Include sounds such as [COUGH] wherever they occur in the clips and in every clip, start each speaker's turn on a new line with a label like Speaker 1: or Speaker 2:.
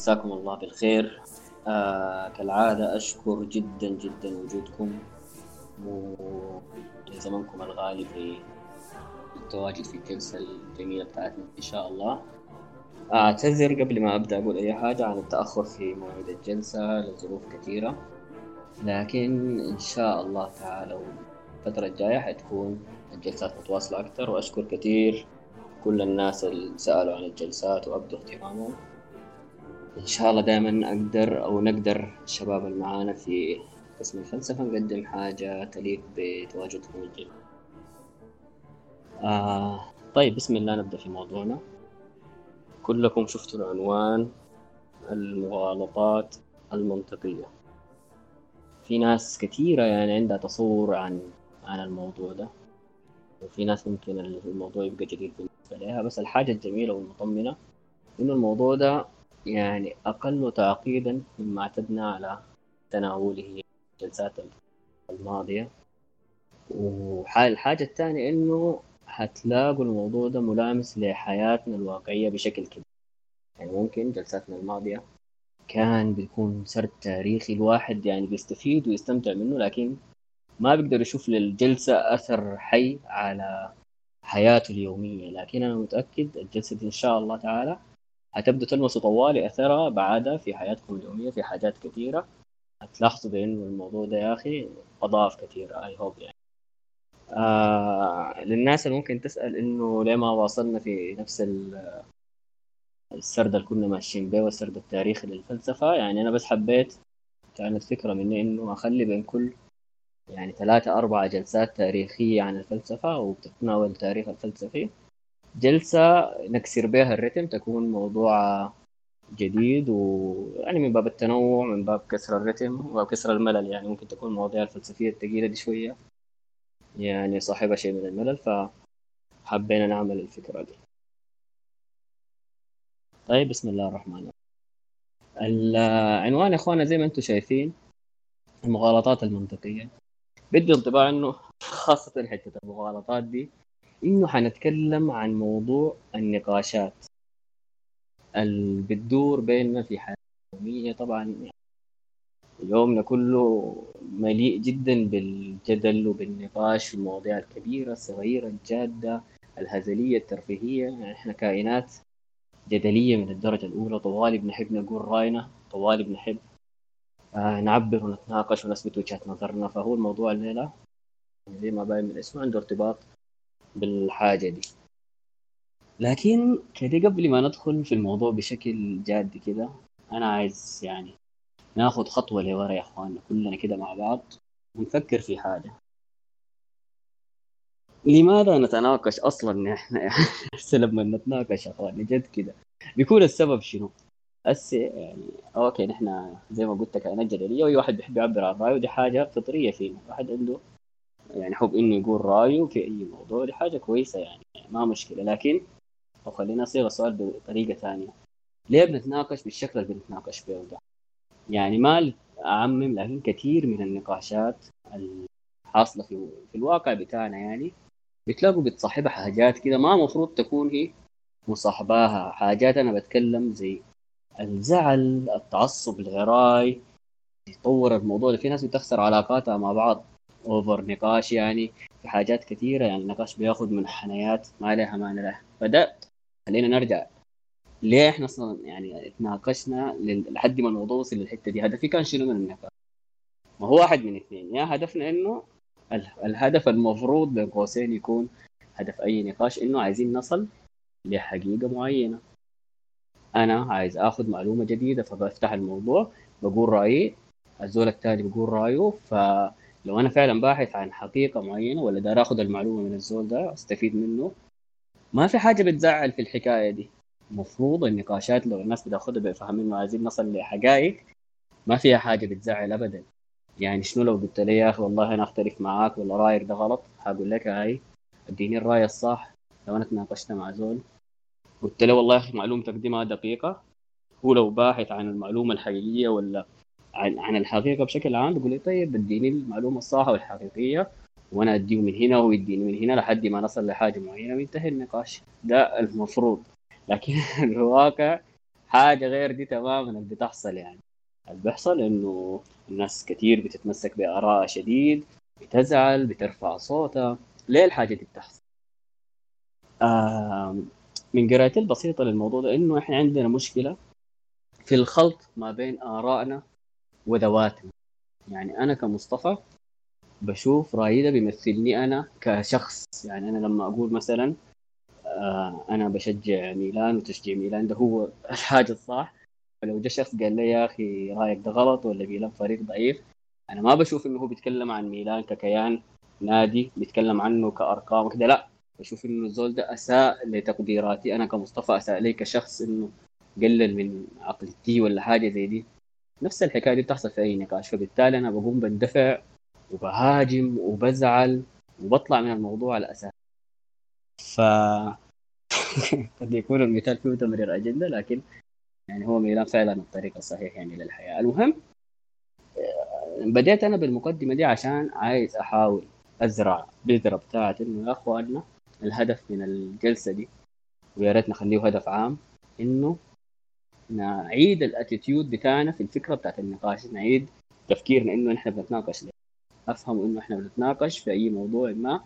Speaker 1: مساكم الله بالخير. آه كالعادة أشكر جدا جدا وجودكم وزمنكم الغالي في التواجد في الجلسة الجميلة بتاعتنا إن شاء الله. أعتذر قبل ما أبدأ أقول أي حاجة عن التأخر في موعد الجلسة لظروف كثيرة. لكن إن شاء الله تعالى الفترة الجاية حتكون الجلسات متواصلة أكثر. وأشكر كثير كل الناس اللي سألوا عن الجلسات وأبدوا اهتمامهم. إن شاء الله دائما أقدر أو نقدر الشباب اللي معانا في قسم الفلسفة نقدم حاجة تليق بتواجدهم الجيد آه طيب بسم الله نبدأ في موضوعنا. كلكم شفتوا العنوان المغالطات المنطقية. في ناس كثيرة يعني عندها تصور عن عن الموضوع ده وفي ناس ممكن الموضوع يبقى جديد بالنسبة لها بس الحاجة الجميلة والمطمنة إنه الموضوع ده يعني أقل تعقيدا مما اعتدنا على تناوله الجلسات الماضية. والحاجة الثانية إنه حتلاقوا الموضوع ده ملامس لحياتنا الواقعية بشكل كبير. يعني ممكن جلساتنا الماضية كان بيكون سرد تاريخي الواحد يعني بيستفيد ويستمتع منه لكن ما بيقدر يشوف للجلسة أثر حي على حياته اليومية. لكن أنا متأكد الجلسة دي إن شاء الله تعالى هتبدأ تلمسوا طوال أثرها بعدها في حياتكم اليومية في حاجات كثيرة. هتلاحظوا بأنه الموضوع ده يا أخي أضاف كثير أي هوب يعني. آه للناس اللي ممكن تسأل إنه ليه ما واصلنا في نفس السرد اللي كنا ماشيين به والسرد التاريخي للفلسفة. يعني أنا بس حبيت كانت فكرة مني إنه أخلي بين كل يعني ثلاثة أربعة جلسات تاريخية عن الفلسفة وبتتناول التاريخ الفلسفي. جلسة نكسر بها الرتم تكون موضوع جديد ويعني من باب التنوع من باب كسر الرتم وباب كسر الملل. يعني ممكن تكون المواضيع الفلسفية الثقيلة دي شوية. يعني صاحبها شيء من الملل فحبينا نعمل الفكرة دي. طيب بسم الله الرحمن الرحيم. العنوان يا اخوانا زي ما أنتم شايفين المغالطات المنطقية. بدي انطباع إنه خاصة حتة المغالطات دي إنه حنتكلم عن موضوع النقاشات. اللي بتدور بيننا في حياتنا اليومية طبعا يومنا كله مليء جدا بالجدل وبالنقاش في المواضيع الكبيرة الصغيرة الجادة الهزلية الترفيهية. يعني إحنا كائنات جدلية من الدرجة الأولى. طوالي بنحب نقول رأينا طوالي بنحب آه نعبر ونتناقش ونثبت وجهة نظرنا. فهو الموضوع الليلة زي ما باين من اسمه عنده ارتباط بالحاجة دي. لكن كده قبل ما ندخل في الموضوع بشكل جاد كده أنا عايز يعني ناخد خطوة لورا يا إخواننا كلنا كده مع بعض ونفكر في حاجة. لماذا نتناقش أصلا نحن يعني [LAUGHS] لما نتناقش يا اخواني جد كده. بيكون السبب شنو؟ هسه يعني أوكي نحن زي ما قلت كائنات جدليه وأي واحد بيحب يعبر عن رأيه ودي حاجة فطرية فينا. واحد عنده يعني حب إنه يقول رأيه في أي موضوع دي حاجة كويسة يعني ما مشكلة. لكن أو خلينا أصيغ السؤال بطريقة ثانية. ليه بنتناقش بالشكل اللي بنتناقش به ده؟ يعني ما اعمم لكن كثير من النقاشات الحاصلة في في الواقع بتاعنا يعني بتلاقوا بتصاحبها حاجات كده ما مفروض تكون هي مصاحباها. حاجات أنا بتكلم زي الزعل التعصب الغراي يطور الموضوع في ناس بتخسر علاقاتها مع بعض. اوفر نقاش يعني في حاجات كثيرة. يعني النقاش بياخذ من حنيات ما لها معنى له. فده خلينا نرجع ليه إحنا أصلا يعني تناقشنا لحد ما الموضوع وصل للحتة دي. هدفي كان شنو من النقاش؟ ما هو واحد من اثنين. يا هدفنا انه الهدف المفروض بين قوسين يكون هدف أي نقاش إنه عايزين نصل لحقيقة معينة. أنا عايز آخذ معلومة جديدة فبفتح الموضوع بقول رأيي الزول الثاني بيقول رأيه فلو أنا فعلا باحث عن حقيقة معينة ولا دار آخذ المعلومة من الزول ده أستفيد منه ما في حاجة بتزعل في الحكاية دي. المفروض النقاشات لو الناس بتاخذها بفهم إنه عايزين نصل لحقائق ما فيها حاجة بتزعل ابدا. يعني شنو لو قلت لي يا أخي والله أنا أختلف معاك ولا رأيك ده غلط حقول لك هاي اديني الرأي الصح. لو أنا تناقشت مع زول قلت له والله يا أخي معلومتك دي ما دقيقة هو لو باحث عن المعلومة الحقيقية ولا عن, عن الحقيقة بشكل عام بقول لي طيب اديني المعلومة الصح والحقيقية وأنا اديه من هنا وهو يديني من هنا لحد ما نصل لحاجة معينة وينتهي النقاش. ده المفروض. لكن [LAUGHS] الواقع حاجة غير دي تماما اللي بتحصل يعني. اللي بيحصل إنه الناس كثير بتتمسك بارائها شديد بتزعل بترفع صوتها. ليه الحاجة دي بتحصل؟ آه من قراءتي البسيطة للموضوع ده إنه إحنا عندنا مشكلة في الخلط ما بين آرائنا وذواتنا يعني أنا كمصطفى بشوف رايي ده بيمثلني أنا كشخص. يعني أنا لما أقول مثلا آه أنا بشجع ميلان وتشجيع ميلان ده هو الحاجة الصح. فلو جاء شخص قال لي يا أخي رايك ده غلط ولا ميلان فريق ضعيف أنا ما بشوف إنه هو بيتكلم عن ميلان ككيان نادي بيتكلم عنه كأرقام وكذا لا. بشوف إنه الزول ده أساء لتقديراتي أنا كمصطفى أساء لي كشخص إنه قلل من عقلتي ولا حاجة زي دي. نفس الحكاية دي بتحصل في أي نقاش. فبالتالي أنا بقوم بندفع وبهاجم وبزعل وبطلع من الموضوع على أساس. ف [LAUGHS] قد يكون المثال فيه تمرير أجندة لكن يعني هو ميلان فعلا الطريق الصحيح يعني للحياة. المهم بديت أنا بالمقدمة دي عشان عايز أحاول أزرع بذرة بتاعت إنه يا أخواننا الهدف من الجلسة دي ويا ريت نخليه هدف عام إنه نعيد الاتيتيود بتاعنا في الفكرة بتاعت النقاش نعيد تفكيرنا إنه نحن بنتناقش. ليه أفهم إنه إحنا بنتناقش في أي موضوع ما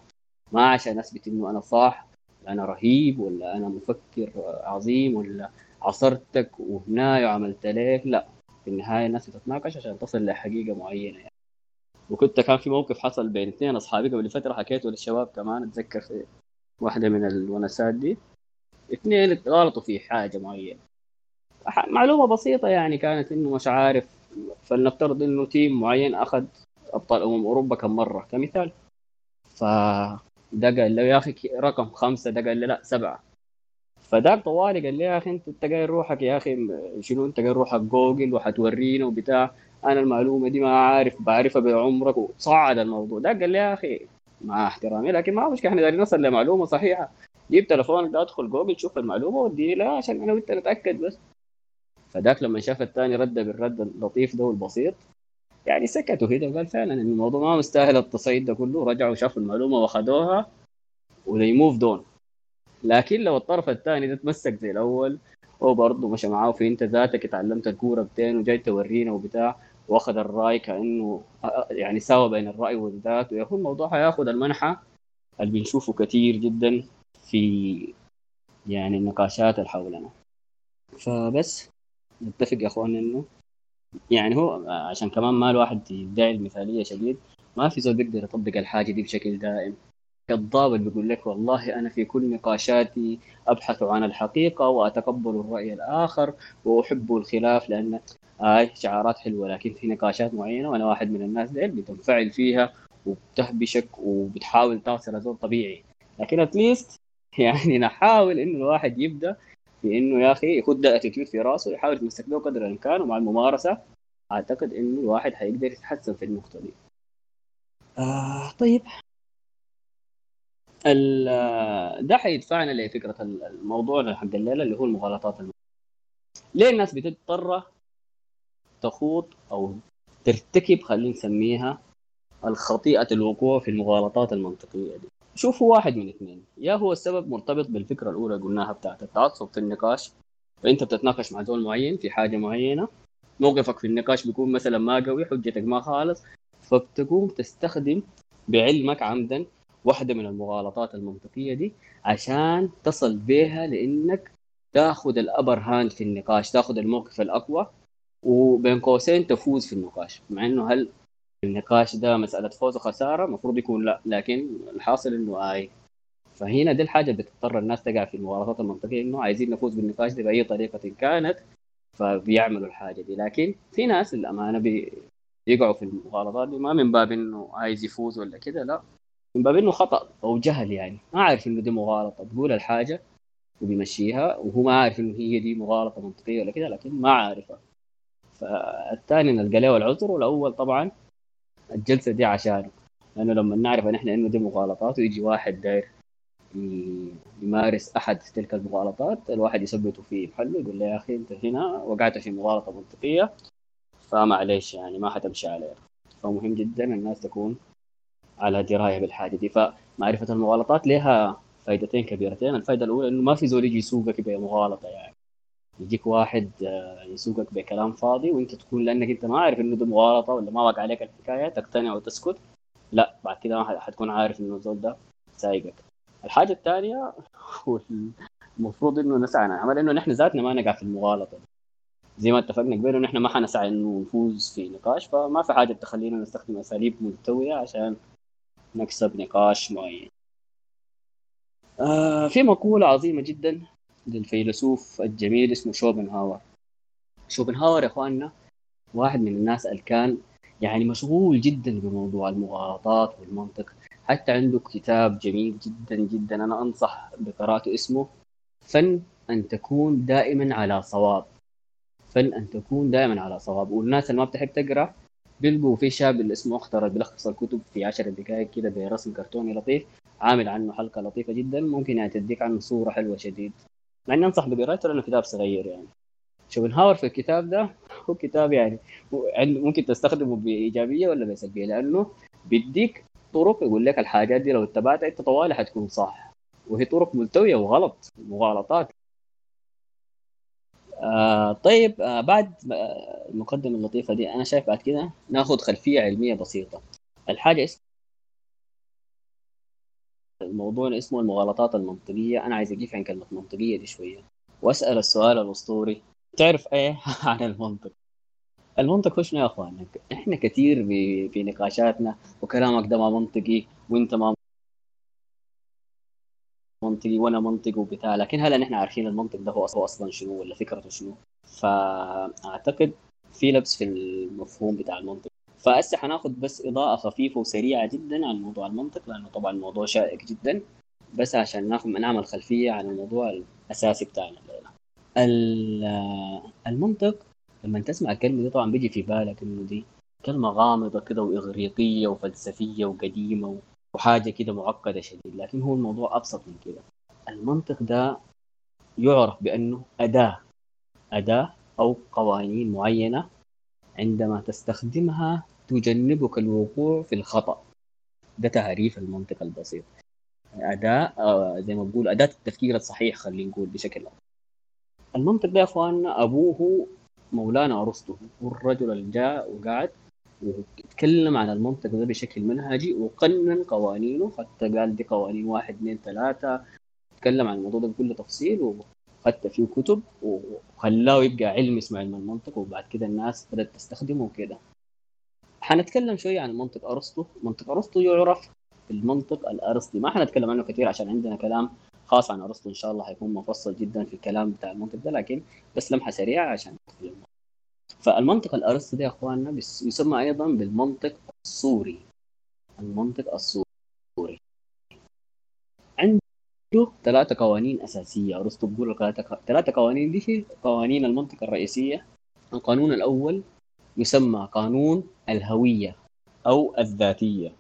Speaker 1: ما عشان أثبت إنه أنا صح أنا رهيب ولا أنا مفكر عظيم ولا عصرتك وهنا وعملت لك لا. في النهاية الناس بتتناقش عشان تصل لحقيقة معينة. يعني وكنت كان في موقف حصل بين اثنين أصحابي قبل فترة حكيته للشباب كمان أتذكر في واحدة من الونسات دي. اثنين غلطوا في حاجة معينة. معلومة بسيطة يعني كانت إنه مش عارف فلنفترض إنه تيم معين أخذ أبطال أمم أوروبا كم مرة كمثال. ف ده قال له يا أخي رقم خمسة ده قال لي لا سبعة. فداك طوالي قال لي يا أخي أنت قايل روحك يا أخي شنو أنت قايل روحك؟ جوجل وحتورينا وبتاع. أنا المعلومة دي ما عارف بعرفها بعمرك. وصعد الموضوع ده قال لي يا أخي مع احترامي لكن ما مشكلة إحنا دايرين نوصل لمعلومة صحيحة. جيب تليفونك أدخل جوجل شوف المعلومة ودي لا عشان أنا وانت نتاكد بس. فذاك لما شاف الثاني رد بالرد اللطيف ده والبسيط يعني سكتوا كده وقال فعلا الموضوع ما مستاهل التصعيد ده كله. رجعوا شافوا المعلومة واخذوها وذي موف دون لكن لو الطرف الثاني ده تمسك زي الأول هو برضه مشى معاه في أنت ذاتك اتعلمت الكورة بتين وجاي تورينا وبتاع وأخذ الرأي كأنه يعني ساوى بين الرأي والذات. ويكون الموضوع حياخذ المنحى اللي بنشوفه كثير جدا في يعني النقاشات اللي حولنا. فبس. نتفق يا اخوان انه يعني هو عشان كمان ما الواحد يدعي المثالية شديد ما في زول بيقدر يطبق الحاجة دي بشكل دائم. اللي بيقول لك والله أنا في كل نقاشاتي أبحث عن الحقيقة وأتقبل الرأي الآخر وأحب الخلاف لأن هاي شعارات حلوة لكن في نقاشات معينة وأنا واحد من الناس ديل بتنفعل فيها وبتهبشك وبتحاول تصل زول طبيعي. لكن at least [LAUGHS] يعني نحاول انه الواحد يبدأ في إنه يا أخي يخد ده attitude في راسه يحاول يتمسك به قدر الإمكان ومع الممارسة أعتقد إنه الواحد حيقدر يتحسن في النقطة دي. آه طيب ده حيدفعنا لفكرة الموضوع حق الليلة اللي هو المغالطات. ليه الناس بتضطر تخوض أو ترتكب خلينا نسميها الخطيئة الوقوع في المغالطات المنطقية دي شوفوا واحد من اثنين. يا هو السبب مرتبط بالفكرة الأولى قلناها بتاعت التعصب في النقاش؟ فأنت بتتناقش مع زول معين في حاجة معينة موقفك في النقاش بيكون مثلا ما قوي حجتك ما خالص فبتقوم تستخدم بعلمك عمدا واحدة من المغالطات المنطقية دي عشان تصل بها لإنك تاخذ ال upper hand في النقاش تاخذ الموقف الأقوى وبين قوسين تفوز في النقاش. مع إنه هل النقاش ده مسألة فوز وخسارة المفروض يكون لا لكن الحاصل إنه آي. فهنا دي الحاجة بتضطر الناس تقع في المغالطات المنطقية إنه عايزين نفوز بالنقاش ده بأي طريقة كانت فبيعملوا الحاجة دي. لكن في ناس للأمانة بيقعوا في المغالطات دي ما من باب إنه عايز يفوز ولا كده لا. من باب إنه خطأ أو جهل يعني. ما عارف إنه دي مغالطة بقول الحاجة وبيمشيها وهو ما عارف إنه هي دي مغالطة منطقية ولا كده لكن ما عارفها. فالثاني نلقى له العذر والأول طبعا الجلسة دي عشانه لأنه لما نعرف إن إحنا انه دي مغالطات ويجي واحد داير يمارس أحد تلك المغالطات الواحد يثبته في محله يقول له يا أخي أنت هنا وقعت في مغالطة منطقية فمعليش يعني ما حتمشي عليه فمهم جدا الناس تكون على دراية بالحاجة دي. فمعرفة المغالطات لها فائدتين كبيرتين. الفائده الأولى إنه ما في زول يجي يسوقك بمغالطة يعني. يجيك واحد آه، يسوقك بكلام فاضي وانت تكون لانك انت ما عارف انه ده مغالطة ولا ما وقع عليك الحكاية تقتنع وتسكت. لا بعد كده حتكون عارف انه الزول ده سايقك. الحاجة الثانية [LAUGHS] المفروض انه نسعى نعمل انه نحن ذاتنا ما نقع في المغالطة. زي ما اتفقنا قبل إنه نحن ما حنسعى إنه نفوز في نقاش فما في حاجة تخلينا نستخدم أساليب ملتويه عشان نكسب نقاش معين. آه في مقولة عظيمة جدا للفيلسوف الجميل اسمه شوبنهاور. شوبنهاور يا إخواننا واحد من الناس اللي كان يعني مشغول جدا بموضوع المغالطات والمنطق. حتى عنده كتاب جميل جدا جدا أنا أنصح بقراءته اسمه فن أن تكون دائما على صواب فن أن تكون دائما على صواب والناس اللي ما بتحب تقرأ بيلقوا في شاب اللي اسمه اخترت بيلخص الكتب في 10 دقائق كده برسم كرتوني لطيف عامل عنه حلقة لطيفة جدا ممكن يعني تديك عنه صورة حلوة شديد. مع إني أنصح بقراءته لأنه كتاب صغير يعني. شوبنهاور في الكتاب ده هو كتاب يعني ممكن تستخدمه بإيجابية ولا بسلبيه لأنه بيديك طرق يقول لك الحاجات دي لو اتبعتها أنت طوالي حتكون صح. وهي طرق ملتوية وغلط مغالطات. آه طيب آه بعد المقدمة اللطيفة دي أنا شايف بعد كده ناخذ خلفية علمية بسيطة. الحاجة اسمها الموضوع اسمه المغالطات المنطقية. أنا عايز أجيب عن كلمة منطقية دي شوية. وأسأل السؤال الأسطوري. تعرف إيه [LAUGHS] عن المنطق؟ المنطق شنو يا أخوان؟ إحنا كثير في نقاشاتنا وكلامك ده ما منطقي وأنت ما منطقي وأنا منطق وبتاع لكن هل نحن عارفين المنطق ده هو أصلا شنو ولا فكرته شنو. فأعتقد في لبس في المفهوم بتاع المنطق. فهسه حناخذ بس إضاءة خفيفة وسريعة جدا عن موضوع المنطق لأنه طبعا الموضوع شائك جدا. بس عشان ناخذ نعمل خلفيه عن الموضوع الأساسي بتاعنا الليلة. المنطق لما تسمع الكلمة دي طبعا بيجي في بالك إنه دي كلمة غامضة كده وإغريقية وفلسفية وقديمة وحاجة كده معقدة شديد لكن هو الموضوع أبسط من كده. المنطق ده يعرف بأنه أداة أداة أو قوانين معينة عندما تستخدمها تجنبك الوقوع في الخطأ. ده تعريف المنطق البسيط. أداة آه زي ما بقول أداة التفكير الصحيح خلينا نقول بشكل أفضل. المنطق ده يا اخواننا أبوه مولانا أرسطو هو الرجل اللي جاء وقعد وتكلم عن المنطق ده بشكل منهجي وقنن قوانينه. حتى قال دي قوانين واحد اثنين ثلاثة. تكلم عن الموضوع ده بكل تفصيل وحتى فيه كتب وخلاه يبقى علم اسمه علم المنطق وبعد كده الناس بدأت تستخدمه وكده. حنتكلم شوية عن منطق أرسطو. منطق أرسطو يعرف بالمنطق الأرسطي. ما حنتكلم عنه كثير عشان عندنا كلام خاص عن أرسطو إن شاء الله حيكون مفصل جدا في الكلام بتاع المنطق ده لكن بس لمحة سريعة عشان فالمنطق الارسطو ده يا إخواننا يسمى أيضا بالمنطق الصوري المنطق الصوري عنده ثلاثة قوانين أساسية. أرسطو بيقول ثلاثة قوانين. دي هي قوانين المنطق الرئيسية. القانون الأول يسمى قانون الهوية أو الذاتية.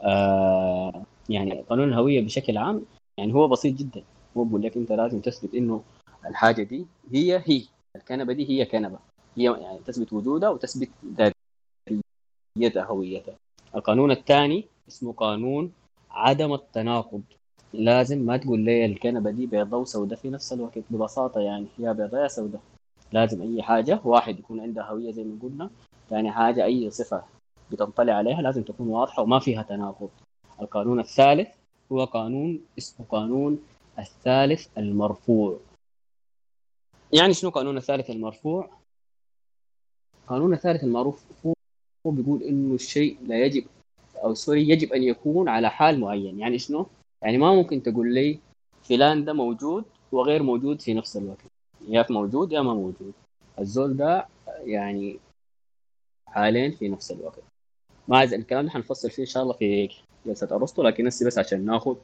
Speaker 1: آه يعني قانون الهوية بشكل عام يعني هو بسيط جدا. هو بيقول لك أنت لازم تثبت إنه الحاجة دي هي هي الكنبة دي هي كنبة. هي يعني تثبت وجودها وتثبت ذاتيتها هويتها. القانون الثاني اسمه قانون عدم التناقض. لازم ما تقول لي الكنبة دي بيضاء وسوداء في نفس الوقت. ببساطة يعني يا بيضاء يا سوداء لازم أي حاجة واحد يكون عندها هوية زي ما قلنا ثاني حاجة أي صفة بتنطلع عليها لازم تكون واضحة وما فيها تناقض. القانون الثالث هو قانون اسمه قانون الثالث المرفوع. يعني شنو قانون الثالث المرفوع؟ قانون الثالث المرفوع هو بيقول إنه الشيء لا يجب أو سوري يجب أن يكون على حال معين. يعني شنو؟ يعني ما ممكن تقول لي فلان ده موجود وغير موجود في نفس الوقت. يا موجود يا ما موجود الزول ده يعني حالين في نفس الوقت. ما عايز الكلام ده حنفصل فيه إن شاء الله في جلسة ارسطو لكن هسه بس عشان ناخذ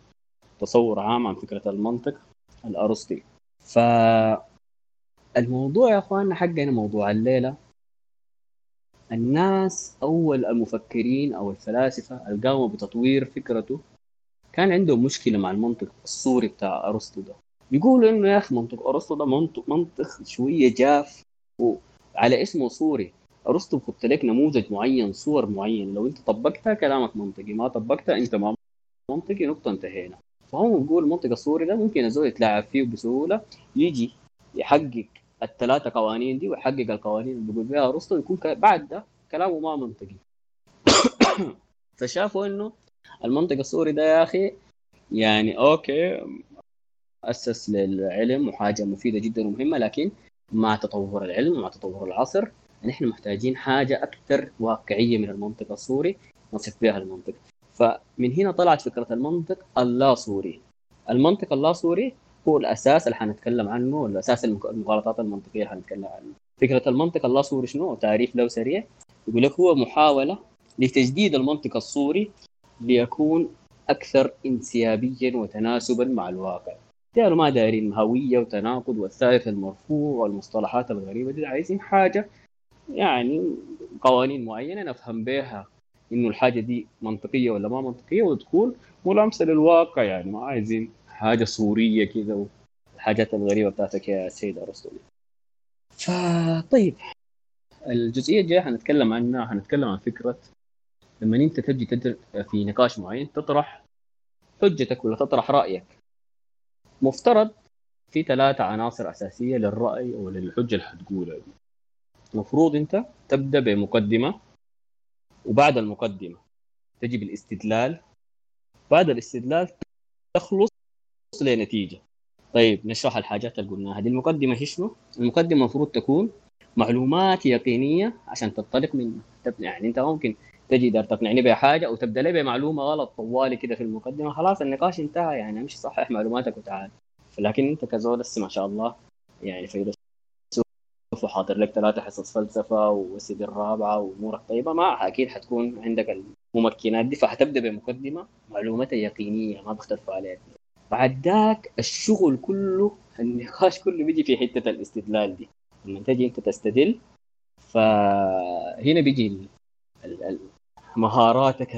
Speaker 1: تصور عام عن فكرة المنطق الأرسطي. ف الموضوع يا اخواننا حقنا موضوع الليلة. الناس أول المفكرين أو الفلاسفة اللي قاموا بتطوير فكرته كان عندهم مشكلة مع المنطق الصوري بتاع أرسطو ده. بيقولوا إنه يا أخي منطق أرسطو ده منطق منطق شوية جاف وعلى اسمه صوري أرسطو بيحط لك نموذج معين صور معين. لو أنت طبقتها كلامك منطقي ما طبقتها أنت ما منطقي نقطة انتهينا. فهم بيقول المنطق الصوري ده ممكن الزول يتلاعب فيه بسهولة يجي يحقق الثلاثة قوانين دي ويحقق القوانين اللي بيقول بها أرسطو يكون بعد ده كلامه ما منطقي. [COUGHS] فشافوا إنه المنطق الصوري ده يا أخي يعني okay اسس للعلم وحاجة مفيدة جدا ومهمة لكن مع تطور العلم ومع تطور العصر نحن محتاجين حاجة أكثر واقعية من المنطق الصوري نصف بها المنطق فمن هنا طلعت فكرة المنطق اللا صوري المنطق اللا صوري هو الأساس اللي حنتكلم عنه الأساس المغالطات المنطقية اللي حنتكلم عنه. فكرة المنطق اللا صوري شنو؟ تعريف له سريع. يقول لك هو محاولة لتجديد المنطق الصوري ليكون أكثر انسيابيا وتناسبا مع الواقع. قالوا ما دايرين هوية وتناقض والثالث المرفوع والمصطلحات الغريبة دي عايزين حاجة يعني قوانين معينة نفهم بها إنه الحاجة دي منطقية ولا ما منطقية وتكون ملامسة للواقع. يعني ما عايزين حاجة صورية كذا والحاجات الغريبة بتاعتك يا سيد أرسطو. فطيب الجزئية الجاية حنتكلم عنها حنتكلم عن فكرة لما أنت تجي في نقاش معين تطرح حجتك ولا تطرح رأيك. مفترض في ثلاثة عناصر أساسية للرأي أو للحجة اللي حتقولها المفروض أنت تبدأ بمقدمة وبعد المقدمة تجي بالاستدلال. بعد الاستدلال تخلص لنتيجة. طيب نشرح الحاجات اللي قلناها. دي المقدمة هي شنو؟ المقدمة المفروض تكون معلومات يقينية عشان تنطلق منها. يعني أنت ممكن تجي دار تقنعني بحاجة أو تبدأ لي بمعلومة غلط طوالي كده في المقدمة خلاص النقاش انتهى. يعني امشي صحح معلوماتك وتعال. لكن أنت كزول لسه ما شاء الله يعني فيلسوف وحاضر لك ثلاثة حصص فلسفة والسيدي الرابعة وأمورك طيبة ما أكيد حتكون عندك الممكنات دي. فحتبدأ بمقدمة معلومات يقينية ما بختلف عليها. بعد ذاك الشغل كله النقاش كله بيجي في حتة الاستدلال دي. لما تجي أنت تستدل فهنا بيجي مهاراتك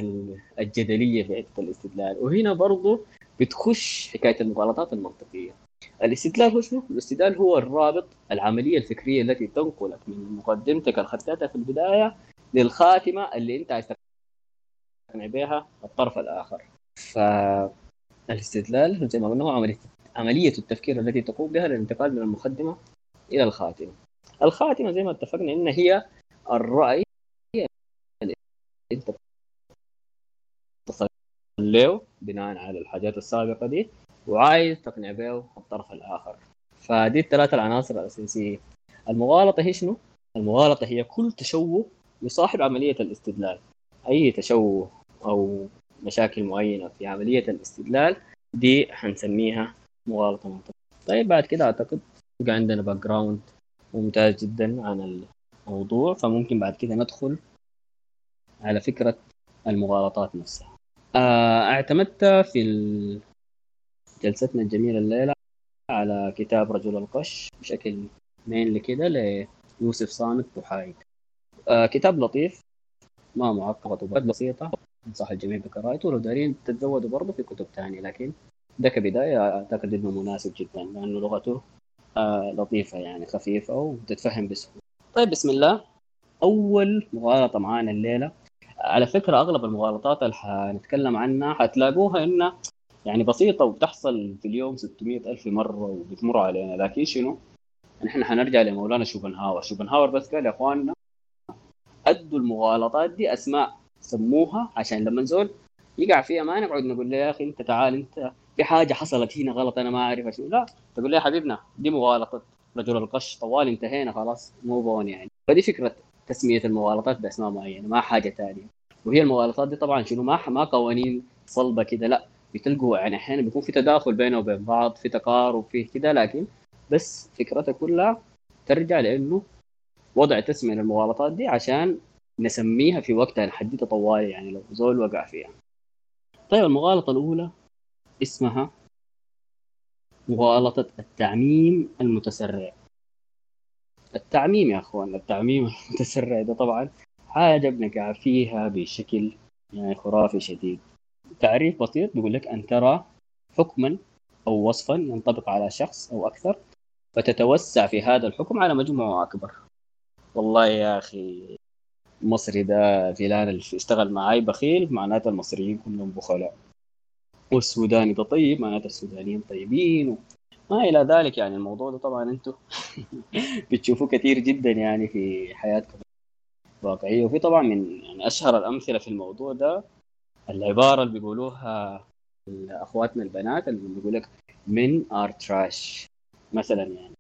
Speaker 1: الجدلية في حتة الاستدلال. وهنا برضه بتخش حكاية المغالطات المنطقية. الاستدلال هو شنو؟ الاستدلال هو الرابط العملية الفكرية التي تنقلك من مقدمتك اللي خدتها في البداية للخاتمة اللي انت عايز تقنع بها الطرف الآخر. فالاستدلال زي ما قلنا هو عمليه عملية التفكير التي تقوم بها للانتقال من المقدمة إلى الخاتمة. الخاتمة زي ما اتفقنا إن هي الرأي انت له بناء على الحاجات السابقة دي وعايز تقنع به الطرف الآخر. فدي الثلاثة العناصر الأساسية. المغالطة هي شنو؟ المغالطة هي كل تشوه يصاحب عملية الاستدلال. أي تشوه أو مشاكل معينة في عملية الاستدلال دي حنسميها مغالطة منطقية. طيب بعد كده أعتقد بقى عندنا background ممتاز جدا عن الموضوع فممكن بعد كده ندخل على فكرة المغالطات نفسها. آه، اعتمدت في جلستنا الجميلة الليلة على كتاب رجل القش بشكل مين كده ليوسف صامت بوحايد آه كتاب لطيف ما معقد وبعد بسيطة انصح الجميع بقراءته ولو دارين تتزودوا برضه في كتب ثانية لكن ده كبداية أعتقد إنه مناسب جدا لأنه لغته آه لطيفة يعني خفيفة وتتفهم بسهولة. طيب بسم الله. أول مغالطة معانا الليلة على فكرة أغلب المغالطات اللي حنتكلم عنها حتلاقوها انها يعني بسيطة وبتحصل في اليوم 600 ألف مرة وبتمر علينا. لكن شنو؟ نحن حنرجع لمولانا شوبنهاور. شوبنهاور بس قال يا إخواننا أدوا المغالطات دي أسماء سموها عشان لما نزول يقع فيها ما نقعد نقول له يا أخي أنت تعال أنت في حاجة حصلت هنا غلط أنا ما اعرف شنو. لا تقول له يا حبيبنا دي مغالطة. رجل القش طوال انتهينا خلاص مو بون يعني. فدي فكرة تسمية المغالطات بأسماء معينة ما حاجة ثانية وهي المغالطات دي طبعا شنو؟ ما ما قوانين صلبة كده لا بتلقوا يعني أحيانا بيكون في تداخل بينه وبين بعض في تقارب في كده لكن بس فكرتها كلها ترجع لأنه وضع تسمية المغالطات دي عشان نسميها في وقتها نحددها طوالي يعني لو زول وقع فيها. طيب المغالطة الأولى اسمها مغالطة التعميم المتسرع. التعميم يا أخوان التعميم [LAUGHS] المتسرع ده طبعا حاجة بنقع فيها بشكل يعني خرافي شديد. تعريف بسيط بيقول لك أن ترى حكما أو وصفا ينطبق على شخص أو أكثر فتتوسع في هذا الحكم على مجموعة أكبر. والله يا أخي المصري ده فلان اللي اشتغل معاي بخيل معناته المصريين كلهم بخلاء. والسوداني ده طيب معناته السودانيين طيبين ما إلى ذلك يعني الموضوع ده طبعا أنتم [LAUGHS] بتشوفوه كثير جدا يعني في حياتكم. الواقعيه وفي طبعا من يعني أشهر الأمثلة في الموضوع ده العبارة اللي بيقولوها اخواتنا البنات اللي بيقول لك من ار تراش مثلا يعني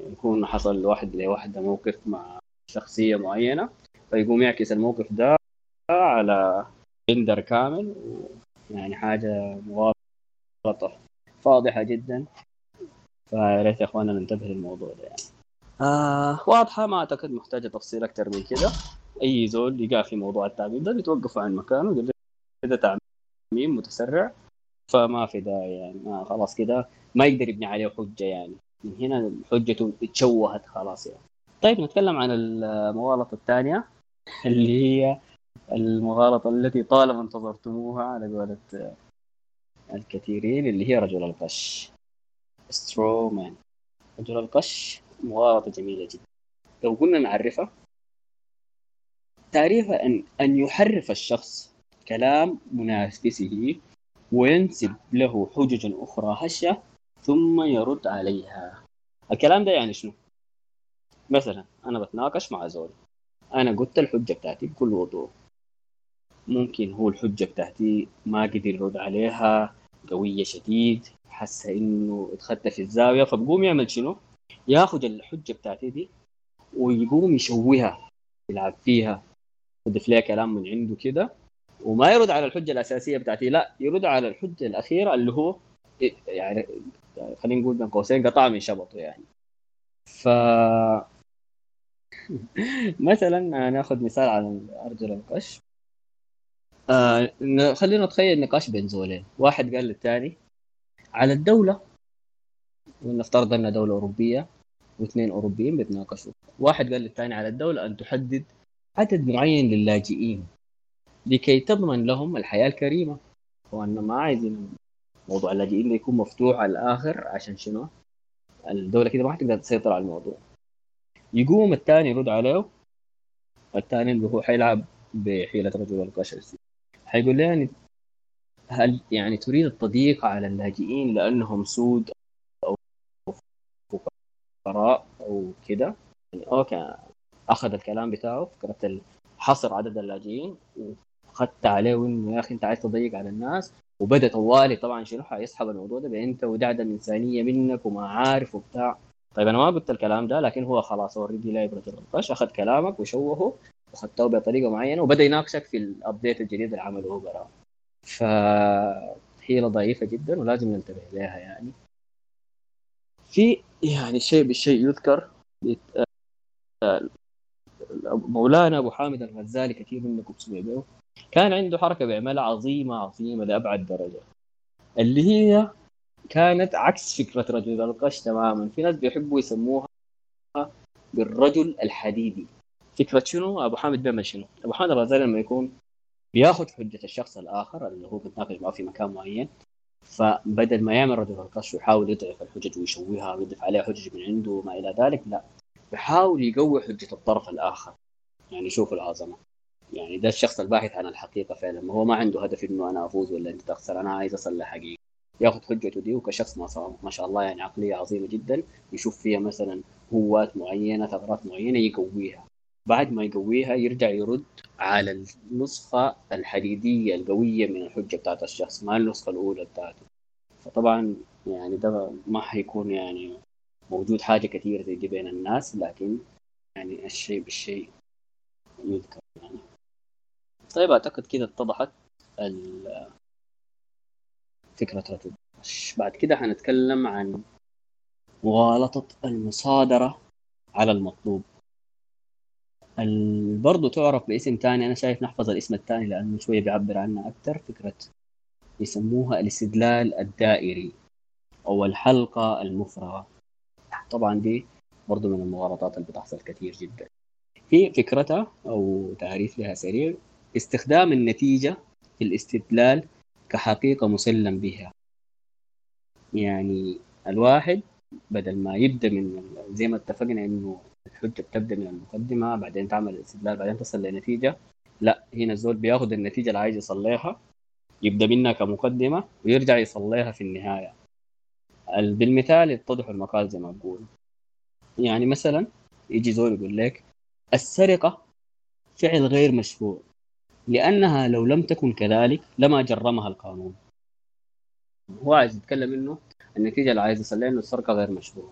Speaker 1: يكون حصل لواحد لواحده موقف مع شخصية معينة فيقوم يعكس الموقف ده على جندر كامل يعني حاجة مغالطة فاضحة جدا. فيا ريت يا اخوانا ننتبه للموضوع ده يعني. آه واضحة ما أعتقد محتاجة تفصيل أكثر من كده. أي زول يقع في موضوع التعميم ده بيتوقفوا عن مكانه كده تعميم متسرع فما في داعي يعني ما خلاص كده ما يقدر يبني عليه حجة يعني. من هنا حجته اتشوهت خلاص يعني. طيب نتكلم عن المغالطة الثانية اللي هي المغالطة التي طالما انتظرتموها على قولة الكثيرين اللي هي رجل القش سترومان رجل القش مغالطة جميلة جدا. لو قلنا نعرفها تعريفها ان أن يحرف الشخص كلام منافسه وينسب له حجج أخرى هشة ثم يرد عليها الكلام ده يعني شنو؟ مثلا أنا بتناقش مع زول أنا قلت الحجة بتاعتي بكل وضوح ممكن هو الحجة بتاعتي ما قدر يرد عليها قوية شديد حس إنه اتخدت في الزاوية فبقوم يعمل شنو؟ ياخذ الحجة بتاعتي دي ويقوم يشوهها يلعب فيها يضيف لها كلام من عنده كده وما يرد على الحجة الأساسية بتاعتي لا يرد على الحجة الأخيرة اللي هو يعني خلينا نقول بين قوسين قطع من شبطه يعني. ف [LAUGHS] مثلا ناخذ مثال على أرجل القش آه خلينا نتخيل نقاش بين زولين. واحد قال للثاني على الدولة ونفترض أنها دولة أوروبية واثنين أوروبيين بيتناقشوا. واحد قال للثاني على الدولة أن تحدد عدد معين للاجئين لكي تضمن لهم الحياة الكريمة. وان ما عايزين موضوع اللاجئين ده يكون مفتوح على الآخر عشان شنو؟ الدولة كده ما حتقدر تسيطر على الموضوع. يقوم الثاني يرد عليه الثاني اللي هو حيلعب بحيلة رجل القش. حيقول له يعني هل يعني تريد التضييق على اللاجئين لأنهم سود أو فقراء أو كده؟ يعني okay. أخذ الكلام بتاعه فكرة حصر عدد اللاجئين اخذت عليه وإنه يا أخي أنت عايز تضيق على الناس. وبدأ طوالي طبعا شنو حيسحب الموضوع ده بإنه ده عدم إنسانية منك وما عارف وبتاع. طيب أنا ما قلت الكلام ده لكن هو خلاص already لاعب رجل القش أخذ كلامك وشوهه واخذته بطريقة معينة وبدأ يناقشك في ال update الجديد اللي عمله هو براه فهي ضعيفة جدا ولازم ننتبه لها يعني. في يعني الشيء بالشيء يذكر مولانا أبو حامد الغزالي كثير منكم سمعوا كان عنده حركة بيعملها عظيمة عظيمة لأبعد درجة اللي هي كانت عكس فكرة رجل القش تماما. في ناس بيحبوا يسموها بالرجل الحديدي. فكرة شنو؟ أبو حامد بيعمل شنو؟ أبو حامد الغزالي لما يكون بياخذ حجة الشخص الآخر اللي هو بيتناقش معه في مكان معين فبدل ما يعمل رجل القش ويحاول يضعف الحجج ويشوهها ويضيف عليها حجج من عنده وما إلى ذلك لا. بيحاول يقوي حجة الطرف الآخر. يعني شوفوا العظمة. يعني ده الشخص الباحث عن الحقيقة فعلا. ما هو ما عنده هدف إنه أنا أفوز ولا أنت تخسر. أنا عايز اصل لحقيقه ياخذ حجته دي وكشخص ما شاء الله يعني عقلية عظيمة جدا. يشوف فيها مثلا قوات معينة ثغرات معينة يقويها. بعد ما يقويها يرجع يرد على النسخة الحديدية القوية من الحجة بتاعت الشخص ما النسخة الأولى بتاعته. فطبعا يعني ده ما حيكون يعني موجود حاجة كثيرة دي بين الناس لكن يعني الشيء بالشيء يذكر يعني. طيب أعتقد كده اتضحت فكرة رتب. بعد كده حنتكلم عن مغالطة المصادرة على المطلوب. برضو تعرف باسم تاني أنا شايف نحفظ الاسم الثاني لأنه شوية بيعبر عنها أكثر فكرة يسموها الاستدلال الدائري أو الحلقة المفرغة. طبعا دي برضو من المغالطات اللي بتحصل كثير جدا. هي فكرتها أو تعريف لها سريع استخدام النتيجة في الاستدلال كحقيقة مسلم بها. يعني الواحد بدل ما يبدأ من زي ما اتفقنا إنه الحجة بتبدأ من المقدمة بعدين تعمل الاستدلال بعدين تصل لنتيجة. لا هنا الزول بياخذ النتيجة اللي عايز يصليها يبدأ منها كمقدمة ويرجع يصليها في النهاية. بالمثال يتضح المقال زي ما بقول. يعني مثلا يجي زول يقول لك السرقة فعل غير مشروع لأنها لو لم تكن كذلك لما جرمها القانون. هو عايز يتكلم إنه النتيجة اللي عايز يصل إنه السرقة غير مشروع.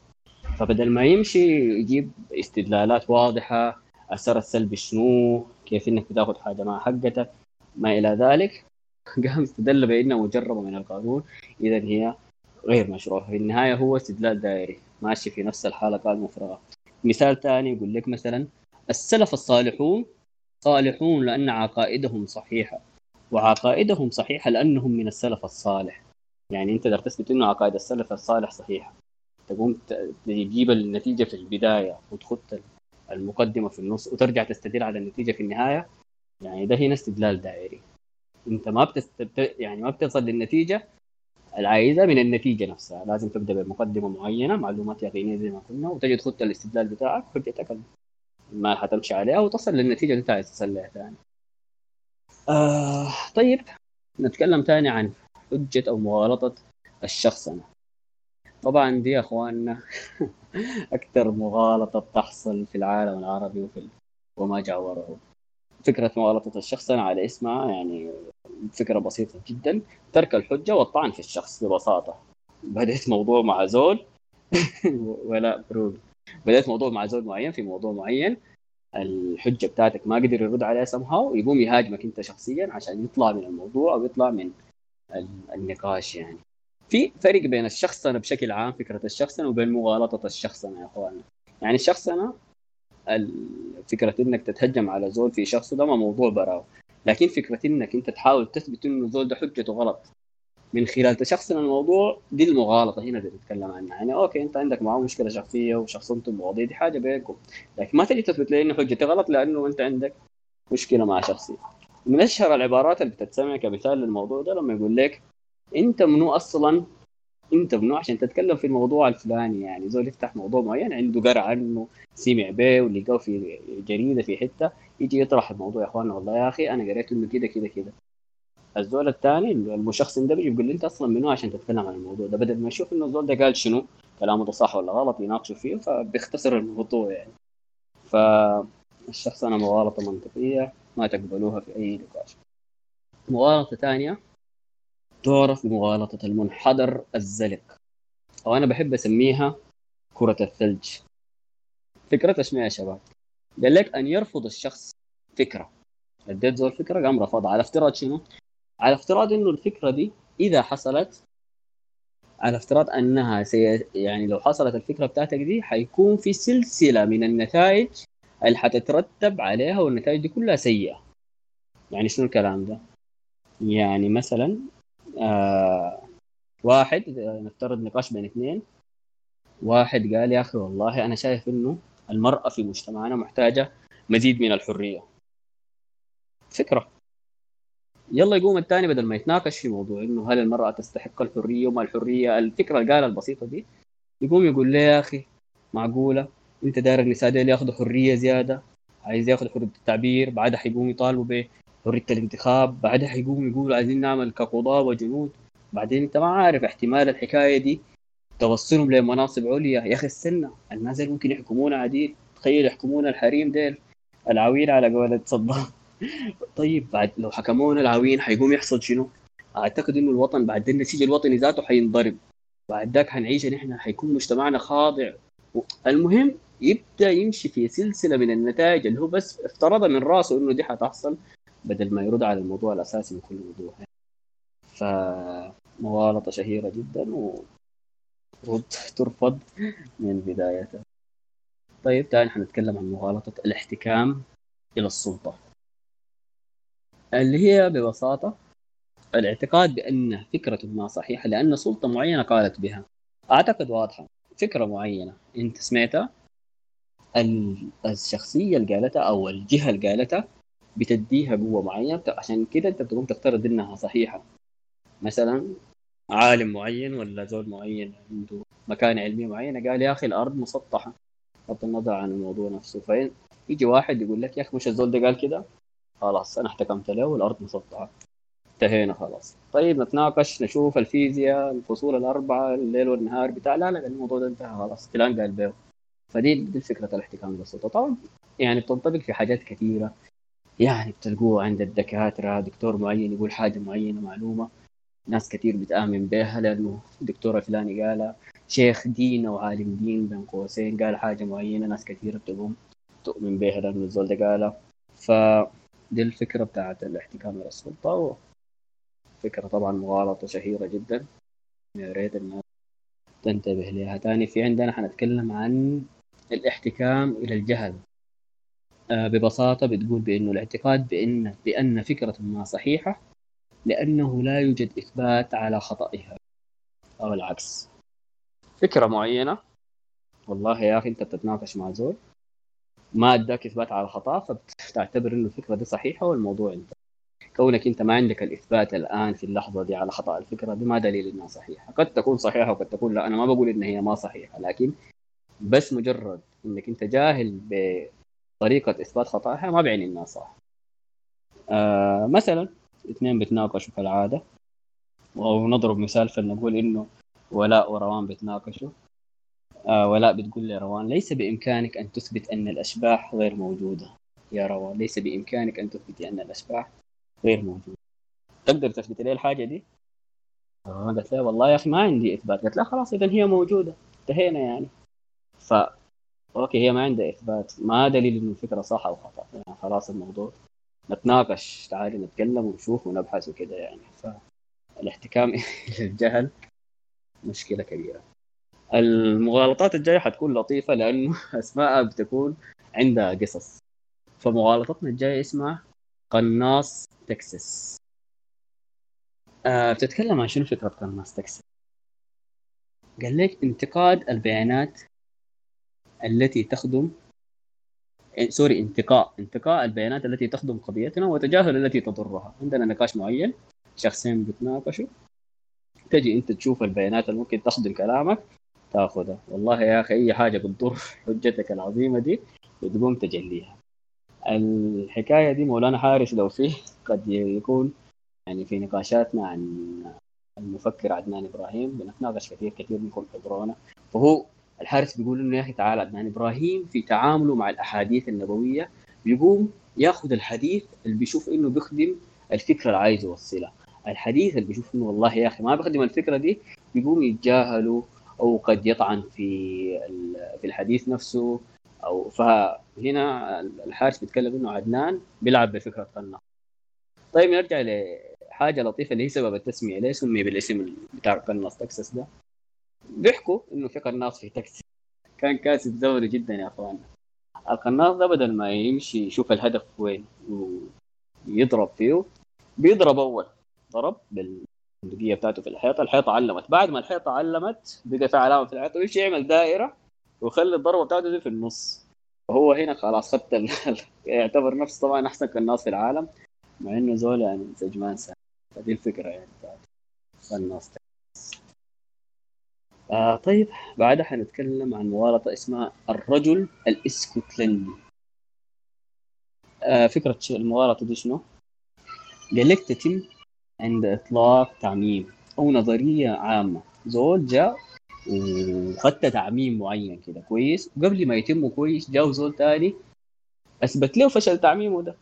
Speaker 1: فبدل ما يمشي يجيب استدلالات واضحة أثر السلبي شنو كيف إنك بتاخذ حاجة ما حقتك ما إلى ذلك. [LAUGHS] قام استدل بأنها مجرمة من القانون. إذا هي غير مشروع. في النهاية هو استدلال دائري ماشي في نفس الحالة قال مفرغة مثال ثاني يقول لك مثلا السلف الصالحون صالحون لأن عقائدهم صحيحة وعقائدهم صحيحة لأنهم من السلف الصالح. يعني أنت تقدر تثبت أنه عقائد السلف الصالح صحيحة تقوم تجيب النتيجة في البداية وتخط المقدمة في النص وترجع تستدل على النتيجة في النهاية. يعني ده هنا استدلال دائري. أنت ما بتست... يعني ما بتصل للنتيجة العايزه من النتيجة نفسها. لازم تبدأ بمقدمة معينة معلومات يقينية زي ما قلنا وتجي تخط الاستدلال بتاعك حجتك ما حتمشي عليها وتصل للنتيجة اللي انت عايز تصل لها ثاني آه طيب نتكلم ثاني عن حجة أو مغالطة الشخصنه طبعا دي يا إخواننا [LAUGHS] أكثر مغالطة بتحصل في العالم العربي وفي وما جاوره فكرة مغالطة الشخصنه على اسمها يعني فكرة بسيطة جدا. ترك الحجة والطعن في الشخص ببساطة. بديت موضوع مع زول. [LAUGHS] ولا بروق بديت موضوع مع زول معين في موضوع معين. الحجة بتاعتك ما قدر يرد عليها سمها يقوم يهاجمك انت شخصيا عشان يطلع من الموضوع أو يطلع من النقاش يعني. في فرق بين الشخصنه بشكل عام فكرة الشخصنه وبين مغالطة الشخصنه يا اخوانا يعني الشخصنه فكرة إنك تتهجم على زول في شخص ده ما موضوع براو. لكن فكرة إنك أنت تحاول تثبت إنه زول ده حجته غلط. من خلال تشخصن الموضوع دي المغالطة هنا اللي بتتكلم عنها. يعني أوكي أنت عندك معاه مشكلة شخصية وشخصنتم المواضيع دي حاجة بينكم. لكن ما تجي تثبت لي إنه حجتي غلط لأنه أنت عندك مشكلة مع شخصي من أشهر العبارات اللي بتتسمع كمثال للموضوع ده لما يقول لك أنت منو أصلا انت منو؟ عشان تتكلم في الموضوع الفلاني يعني. زول يفتح موضوع معين عنده قرا عنه سمع به ولقاه في جريدة في حتة يجي يطرح الموضوع يا اخوانا والله يا أخي أنا قريت انه كده كده كده. الزول الثاني المشخص ده بيجي بيقول لي أنت أصلا منو عشان تتكلم عن الموضوع ده؟ بدل ما يشوف إنه الزول ده قال شنو كلامه ده صح ولا غلط يناقشوا فيه فبيختصر الموضوع يعني. فالشخص أنا مغالطة منطقية ما تقبلوها في أي نقاش. مغالطة ثانية تعرف بمغالطه المنحدر الزلق أو أنا بحب أسميها كرة الثلج فكرتها شنو يا شباب؟ قال لك أن يرفض الشخص فكرة اديت زول فكرة قام رفضها على افتراض شنو؟ على افتراض إنه الفكرة دي إذا حصلت على افتراض أنها سي... يعني لو حصلت الفكرة بتاعتك دي حيكون في سلسلة من النتائج اللي حتترتب عليها والنتائج دي كلها سيئة يعني شنو الكلام ده؟ يعني مثلا آه واحد نفترض نقاش بين اثنين. واحد قال يا أخي والله أنا شايف إنه المرأة في مجتمعنا محتاجة مزيد من الحرية. فكرة. يلا يقوم الثاني بدل ما يتناقش في موضوع إنه هل المرأة تستحق الحرية وما الحرية. الفكرة اللي قالها البسيطة دي يقوم يقول لي يا أخي؟ معقولة؟ أنت داير النساء ديل ياخذوا حرية زيادة؟ عايز ياخذ حرية التعبير؟ بعدها حيقوم يطالبوا بحريه الانتخاب بعدها حيقوم يقولوا عايزين نعمل كقضاة وجنود. بعدين انت ما عارف احتمال الحكاية دي. توصلهم لمناصب عليا. يا أخي استنى الناس اللي ممكن يحكمونا عديل. تخيل يحكمونا الحريم ديل. العويل على قولة صدام [LAUGHS] طيب بعد لو حكمونا العوين حيقوم يحصل شنو؟ أعتقد إنه الوطن بعد النسيج الوطني ذاته حينضرب. بعد ذاك حنعيش نحن حيكون مجتمعنا خاضع. المهم يبدأ يمشي في سلسلة من النتائج اللي هو بس افترض من راسه إنه دي حتحصل. بدل ما يرد على الموضوع الأساسي من كل موضوع. فمغالطة شهيرة جدا و ترفض من بدايتها طيب تعال حنتكلم عن مغالطة الاحتكام إلى السلطة. اللي هي ببساطة الاعتقاد بأن فكرة ما صحيحة لأن سلطة معينة قالت بها. أعتقد واضحة فكرة معينة. أنت سمعتها الشخصية اللي قالتها أو الجهة اللي قالتها بتديها قوة معينة عشان كده أنت بتقوم تفترض إنها صحيحة. مثلا عالم معين ولا زول معين عنده مكانة علمية معينة قال يا أخي الأرض مسطحة. بغض النظر عن الموضوع نفسه. فين؟ يجي واحد يقول لك يا أخي مش الزول ده قال كده؟ خلاص أنا احتكمت له والأرض مسطحة. انتهينا خلاص. طيب نتناقش نشوف الفيزياء الفصول الأربعة الليل والنهار بتاع لا لا الموضوع ده انتهى خلاص. فلان قال بيه فدي دي فكره الاحتكام بالسلطه طبعا يعني بتنطبق في حاجات كثيرة. يعني بتلقوه عند الدكاترة دكتور معين يقول حاجة معينة معلومة. ناس كثير بتآمن بها لأنه دكتور فلاني قالها شيخ دين أو عالم دين بين قوسين قال حاجة معينة ناس كثيرة بتقوم تؤمن بها لأنه الزول ده قالها. فدي الفكرة بتاعت الاحتكام إلى السلطة فكرة طبعا مغالطة شهيرة جدا. يا ريت الناس تنتبه لها تاني في عندنا حنتكلم عن الاحتكام إلى الجهل. آه ببساطة بتقول بأنه الاعتقاد بأن بأن فكرة ما صحيحة لأنه لا يوجد إثبات على خطئها أو العكس. فكرة معينة؟ والله يا أخي أنت بتتناقش مع زول ما أداك إثبات على خطأ فبتعتبر إنه الفكرة دي صحيحة والموضوع انت كونك أنت ما عندك الإثبات الآن في اللحظة دي على خطأ الفكرة دي ما دليل إنها صحيحة. قد تكون صحيحة وقد تكون لا. أنا ما بقول إن هي ما صحيحة لكن بس مجرد إنك أنت جاهل بطريقه إثبات خطأها ما بيعني إنها صح. آه مثلا اثنين بيتناقشوا كالعاده أو نضرب مثال فلنقول إنه ولاء وروان بيتناقشوا. آه ولاء بتقول لي روان ليس بإمكانك أن تثبت أن الأشباح غير موجودة. يا روان ليس بإمكانك أن تثبتي أن الأشباح غير موجودة. تقدر تثبت لي الحاجة دي؟ روان قالت لها والله يا أخي ما عندي إثبات. قالت لا خلاص إذا هي موجودة. انتهينا يعني. ف أوكي هي ما عندها إثبات. ما دليل إنه الفكرة صح أو خطأ. يعني خلاص الموضوع نتناقش تعالي نتكلم ونشوف ونبحث وكده يعني. فالاحتكام الجهل [LAUGHS] مشكلة كبيرة. المغالطات الجايه حتكون لطيفة لأنه [LAUGHS] اسماء بتكون عندها قصص. فمغالطتنا الجاية اسمها قناص تكساس. آه بتتكلم عن شنو فكرة قناص تكساس؟ قال لك انتقاد البيانات التي تخدم سوري انتقاء انتقاء البيانات التي تخدم قضيتنا وتجاهل التي تضرها. عندنا نقاش معين شخصين بيتناقشوا. تجي أنت تشوف البيانات اللي ممكن تخدم كلامك تاخذها. والله يا أخي أي حاجة بتضر [LAUGHS] حجتك العظيمة دي بتقوم تجليها. الحكاية دي مولانا حارس لو فيه قد يكون يعني في نقاشاتنا عن المفكر عدنان إبراهيم بنتناقش كثير كثير منكم حضرونا. فهو الحارس بيقول إنه يا أخي تعال عدنان إبراهيم في تعامله مع الأحاديث النبوية بيقوم يأخذ الحديث اللي بيشوف إنه بيخدم الفكرة اللي عايز يوصلها. الحديث اللي بيشوف إنه والله يا أخي ما بيخدم الفكرة دي بيقوم يتجاهله أو قد يطعن في في الحديث نفسه أو فهنا الحارس بيتكلم إنه عدنان بيلعب بفكرة قناص طيب نرجع لحاجة لطيفة اللي هي سبب التسمية. ليه سمي بالاسم بتاع قناص تكساس ده؟ بيحكوا إنه في قناص في تكساس كان كاسب دوري جدا يا أخوان. القناص ده بدل ما يمشي يشوف الهدف وين ويضرب فيه بيضرب أول. ضرب بال البندقيه بتاعته في الحيطة الحيطة علمت. بعد ما الحيطة علمت بقى في علامة في الحيطة ويمشي يعمل دائرة ويخلي الضربة بتاعته دي في النص. وهو هنا خلاص خدت. [LAUGHS] يعتبر نفسه طبعا أحسن كناص في العالم مع إنه زول يعني سجمان سهل فدي الفكرة يعني بتاعت الناس آه طيب بعدها حنتكلم عن مغالطة اسمها الرجل الإسكتلندي. آه فكرة المغالطة دي شنو؟ قال لك تتم عند إطلاق تعميم أو نظرية عامة. زول جاء وخدت تعميم معين كده كويس؟ وقبل ما يتم كويس جاء زول تاني أثبت له فشل تعميمه ده.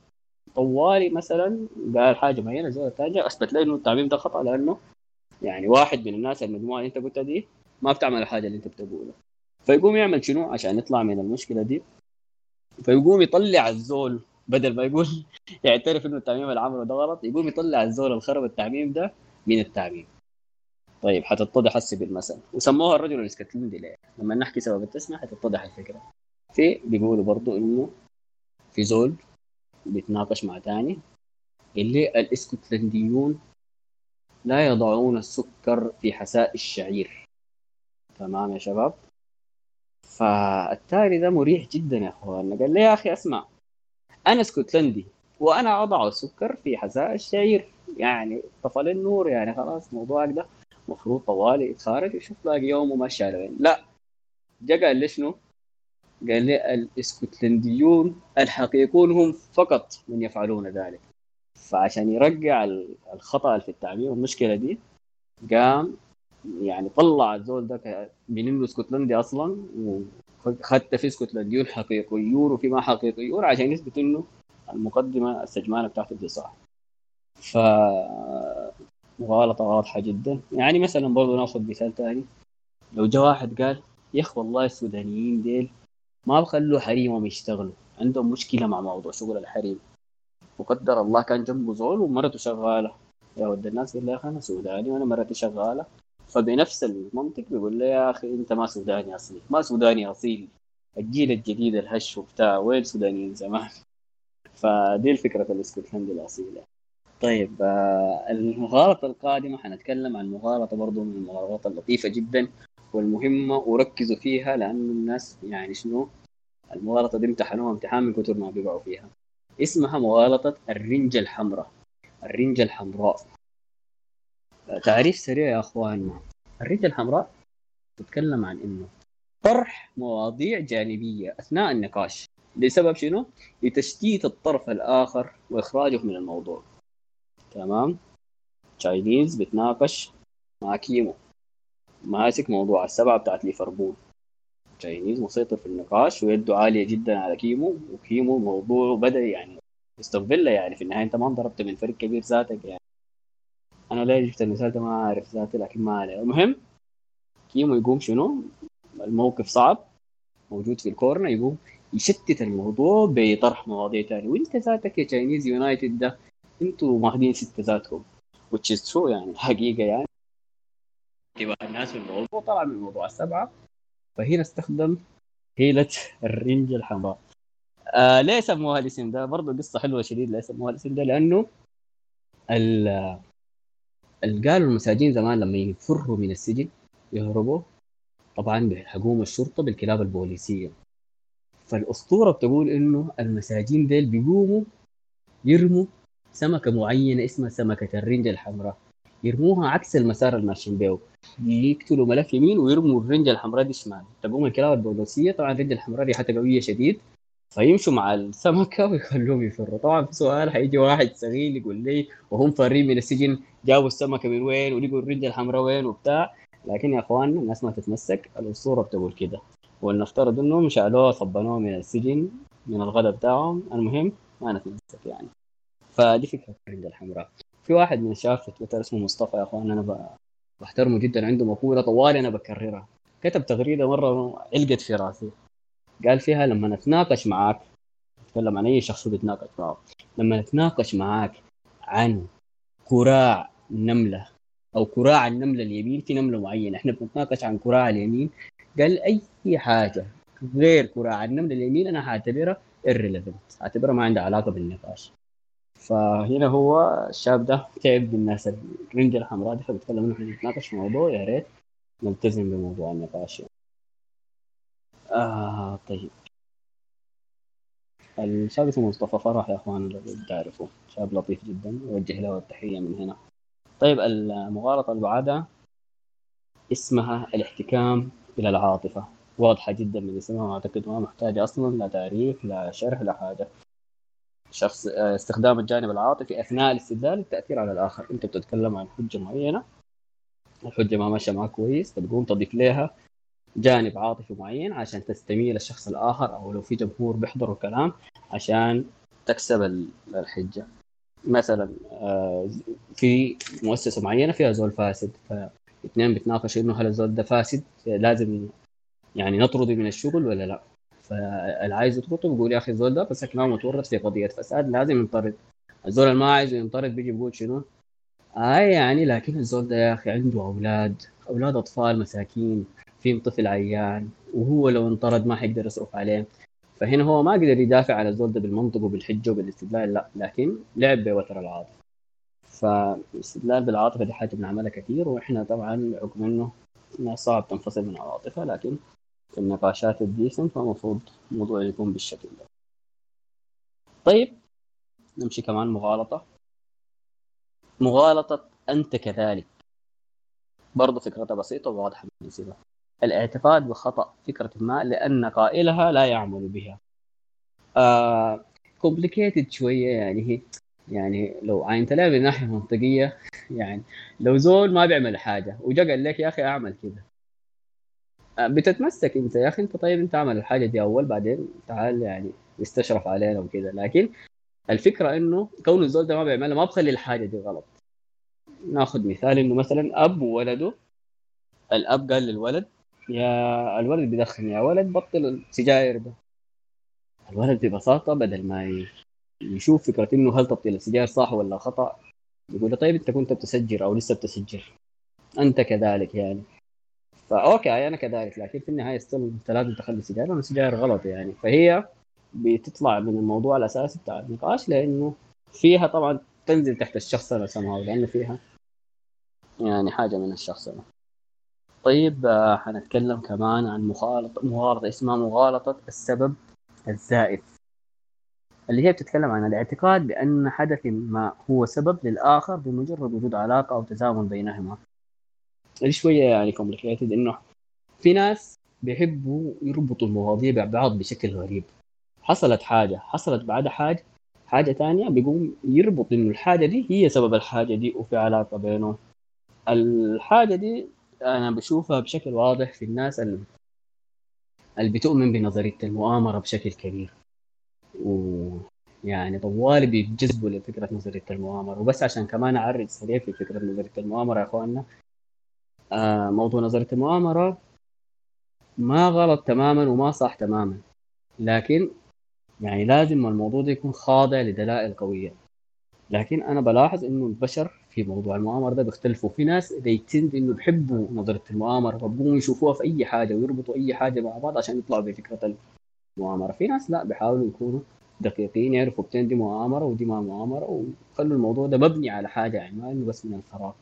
Speaker 1: طوالي مثلا قال حاجة معينة زول تاني أثبت له إنه التعميم ده خطأ لأنه يعني واحد من الناس المجموعة اللي أنت قلتها دي ما بتعمل الحاجة اللي أنت بتقولها فيقوم يعمل شنو؟ عشان يطلع من المشكلة دي. فيقوم يطلع الزول بدل ما يقول [LAUGHS] يعترف إنه التعميم اللي عمله ده غلط يقوم يطلع الزول الخرب التعميم ده من التعميم. طيب حتتضح هسه بالمثل. وسموها الرجل الاسكتلندي ليه؟ لما نحكي سبب التسمية حتتضح الفكرة. في بيقولوا برضو إنه في زول بيتناقش مع تاني اللي الاسكتلنديون لا يضعون السكر في حساء الشعير. تمام يا شباب؟ فالتالي ده مريح جدا يا أخوان. قال لي يا أخي أسمع أنا اسكتلندي وأنا أضع السكر في حساء الشعير. يعني طفل النور يعني خلاص موضوعك ده مفروض طوالي يتخارج يشوف باقي يوم وماشي على لا جا قال لي شنو؟ قال لي الاسكتلنديون الحقيقون هم فقط من يفعلون ذلك. فعشان يرجع الخطأ في التعبير والمشكلة دي قام يعني طلع الزول ده من إنه اسكتلندي أصلا وخدت في اسكتلنديون حقيقيون وفي ما حقيقيون عشان يثبت إنه المقدمة السجمانه بتاعته دي صح ف مغالطه واضحة جدا. يعني مثلا برضه ناخذ مثال ثاني لو جاء واحد قال يا أخي والله السودانيين ديل ما بخلوا حريمهم يشتغلوا عندهم مشكلة مع موضوع شغل الحريم. وقدر الله كان جنبه زول ومرته شغالة. يا ود الناس يقول يا أخي أنا سوداني وأنا مرتي شغالة. فبنفس المنطق بيقول له يا أخي أنت ما سوداني اصلي ما سوداني أصيل. الجيل الجديد الهش وبتاع وين سودانيين زمان؟ [LAUGHS] فدي الفكرة الاسكتلندي الأصيلة. طيب آه المغالطة القادمة حنتكلم عن مغالطة برضو من المغالطات اللطيفة جدا والمهمة وركزوا فيها لأنه الناس يعني شنو؟ المغالطة دي امتحنوها امتحان من كثر ما بيقعوا فيها. اسمها مغالطة الرنجة الحمراء. الرنجة الحمراء. تعريف سريع يا اخواننا الرنجة الحمراء تتكلم عن إنه طرح مواضيع جانبية أثناء النقاش. لسبب شنو؟ لتشتيت الطرف الآخر وإخراجه من الموضوع. تمام؟ تشاينيز بتناقش مع كيمو. ماسك موضوع السبعة بتاعت ليفربول. تشاينيز مسيطر في النقاش ويده عالية جدا على كيمو وكيمو موضوعه بدأ يعني استغفر يعني. في النهاية أنت ما انضربت من فريق كبير ذاتك يعني. أنا ليه جبت المثال ده ما أعرف ذاتي لكن ما عليه. المهم كيمو يقوم شنو؟ الموقف صعب موجود في ال corner يقوم يشتت الموضوع بطرح مواضيع ثانية وإنت ذاتك يا تشاينيز يونايتد ده إنتوا ماخذين ستة ذاتكم which is true يعني الحقيقة يعني. انتباه الناس الموضوع طلع من موضوع السبعة فهنا استخدم هيلة الرنجة الحمراء. آه ليه سموها الاسم ده برضه قصة حلوة شديد ليه سموها الاسم ده لأنه قالوا المساجين زمان لما يفروا من السجن يهربوا طبعا بيلحقوهم الشرطة بالكلاب البوليسية. فالأسطورة بتقول إنه المساجين ديل بيقوموا يرموا سمكة معينة اسمها سمكة الرنجه الحمراء. يرموها عكس المسار اللي ماشيين بيه. يقتلوا ملف يمين ويرموا الرنجه الحمراء دي شمال. تقوم الكلاب البوليسية طبعا الرنجه الحمراء ريحتها قوية شديد. فيمشوا مع السمكة ويخلوهم يفروا. طبعا في سؤال حيجي واحد صغير يقول لي وهم فارين من السجن؟ جابوا السمكة من وين؟ ولقوا الرجل الحمراء وين؟ وبتاع. لكن يا أخوان الناس ما تتمسك. الأسطورة بتقول كده. ولنفترض إنهم شالوه صبنوه من السجن من الغداء بتاعهم. المهم ما نتمسك يعني. فدي فكرة الرجل الحمراء. في واحد من الشباب في تويتر اسمه مصطفى يا أخوان أنا بحترمه جدا. عنده مقولة طوال أنا بكررها. كتب تغريدة مرة علقت في راسي. قال فيها لما نتناقش معاك نتكلم عن أي شخص بيتناقش معه. لما نتناقش معاك عن كراع نمله أو كراع النملة اليمين في نملة معينة. إحنا بنتناقش عن كراع اليمين. قال أي حاجة غير كراع النملة اليمين أنا حاعتبرها irrelevant اعتبرها ما عندها علاقة بالنقاش. فهنا هو الشاب ده تعب بالناس الرنجة الحمراء دي فبيتكلم إنه نتناقش في موضوع يا ريت نلتزم بموضوع النقاش. يعني. آه. طيب. الشاب اسمه مصطفى فرح يا أخوان لو تعرفوا شاب لطيف جدا. أوجه له التحية من هنا. طيب المغالطة اللي بعدها اسمها الاحتكام إلى العاطفة. واضحة جدا من اسمها اعتقد ما محتاجة أصلا لا تعريف لا شرح لا حاجة. شخص استخدام الجانب العاطفي أثناء الاستدلال للتاثير على الآخر. أنت بتتكلم عن حجة معينة الحجه ما ماشيه معك كويس فتقوم تضيف لها جانب عاطفي معين عشان تستميل الشخص الآخر أو لو في جمهور بيحضروا الكلام عشان تكسب الحجة. مثلا آه، في مؤسسة معينة فيها زول فاسد فاثنين بيتناقشوا إنه هل الزول ده فاسد لازم يعني نطرده من الشغل ولا لا؟ فاللي عايز يطرده بيقول يا أخي الزول ده بس ما متورط في قضية فساد لازم ينطرد. الزول اللي ما عايز ينطرد بيجي بيقول شنو؟ آه يعني لكن الزول ده يا أخي عنده أولاد أولاد أطفال مساكين. فيهم طفل عيان وهو لو انطرد ما حيقدر يصرف عليه. فهنا هو ما قدر يدافع على الزول ده بالمنطق وبالحجة وبالاستدلال لا لكن لعب بوتر العاطفة. فالاستدلال بالعاطفة دي حاجة بنعملها كثير وإحنا طبعا بحكم انه صعب تنفصل من العاطفة لكن في النقاشات ال decent فالمفروض الموضوع يكون بالشكل ده. طيب نمشي كمان مغالطة. مغالطة أنت كذلك. برضه فكرتها بسيطة وواضحة بالنسبة الاعتقاد بخطأ فكرة ما لأن قائلها لا يعمل بها. كومبليكيتد آه شوية يعني هي يعني لو عاينت لها من ناحية منطقية يعني لو زول ما بيعمل حاجة وجا قال لك يا أخي أعمل كذا. آه، بتتمسك أنت يا أخي أنت طيب أنت اعمل الحاجة دي أول بعدين تعال يعني استشرف علينا وكذا. لكن الفكرة إنه كون الزول ده ما بيعملها ما بخلي الحاجة دي غلط. ناخذ مثال إنه مثلا أب وولده الأب قال للولد يا الولد بيدخن يا ولد بطل السجاير ده. الولد ببساطة بدل ما يشوف فكرة إنه هل تبطيل السجاير صح ولا خطأ يقول طيب أنت كنت بتسجر أو لسه بتسجر أنت كذلك يعني. ف okay أنا كذلك لكن في النهاية still أنت لازم تخلي السجاير لأنه السجاير غلط يعني. فهي بتطلع من الموضوع الأساسي بتاع النقاش لأنه فيها طبعا تنزل تحت الشخصنة سمها لأنه فيها يعني حاجة من الشخصنة. طيب آه، حنتكلم كمان عن مغالطه مغالطة اسمها مغالطة السبب الزائف اللي هي بتتكلم عن الاعتقاد بأن حدث ما هو سبب للآخر بمجرد وجود علاقة أو تزامن بينهما. دي شوية يعني كومبليكيتد إنه في ناس بيحبوا يربطوا المواضيع ببعض بشكل غريب. حصلت حاجة حصلت بعدها حاجة حاجة ثانية بيقوم يربط إنه الحاجة دي هي سبب الحاجة دي وفي علاقة بينهم. الحاجة دي أنا بشوفها بشكل واضح في الناس اللي, اللي بتؤمن بنظرية المؤامرة بشكل كبير. ويعني طوالي بيتجذبوا لفكرة نظرية المؤامرة. وبس عشان كمان اعرض سريع في فكرة نظرية المؤامرة يا إخواننا. آه موضوع نظرية المؤامرة ما غلط تماما وما صح تماما. لكن يعني لازم الموضوع ده يكون خاضع لدلائل قوية. لكن أنا بلاحظ إنه البشر في موضوع المؤامرة ده بيختلفوا. في ناس بيتند إنه بيحبوا نظريه المؤامرة فبقوموا يشوفوها في أي حاجة ويربطوا أي حاجة مع بعض عشان يطلعوا بفكرة المؤامرة. في ناس لا بيحاولوا يكونوا دقيقين يعرفوا بتين دي مؤامرة ودي ما مؤامرة وخلوا الموضوع ده مبني على حاجة يعني ما إنه بس من الفراغ.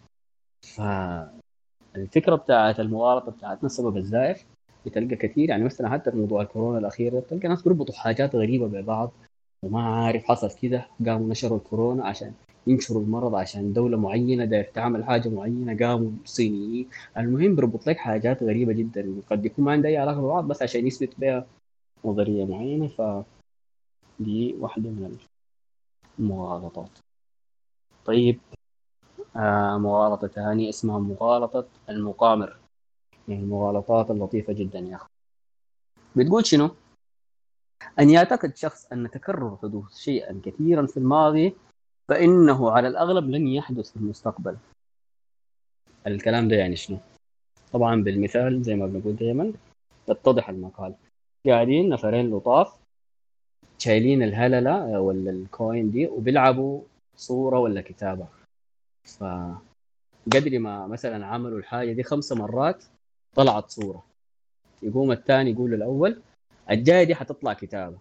Speaker 1: فالفكرة بتاعت المغالطه بتاعتنا السبب الزائف بتلقى كثير. يعني مثلا حتى في موضوع الكورونا الأخير تلقى ناس بيربطوا حاجات غريبة ببعض وما عارف حصل كده قاموا نشروا الكورونا عشان ينشروا المرض عشان دولة معينة داير تعمل حاجة معينة قاموا الصينيين المهم بيربط لك حاجات غريبة جدا. قد يكون ما عندها أي علاقة ببعض بس عشان يثبت بها نظرية معينة ف دي واحدة من المغالطات. طيب آه مغالطة ثانية اسمها مغالطة المقامر. يعني المغالطات اللطيفة جدا يا أخي. بتقول شنو؟ أن يعتقد شخص أن تكرر حدوث شيئا كثيرا في الماضي فإنه على الأغلب لن يحدث في المستقبل. الكلام ده يعني شنو؟ طبعا بالمثال زي ما بنقول دائما يتضح المقال. قاعدين نفرين لطاف شايلين الهللة ولا الكوين دي وبيلعبوا صورة ولا كتابة. ف قدر ما مثلا عملوا الحاجة دي خمس مرات طلعت صورة. يقوم الثاني يقول للاول الجاية دي حتطلع كتابة.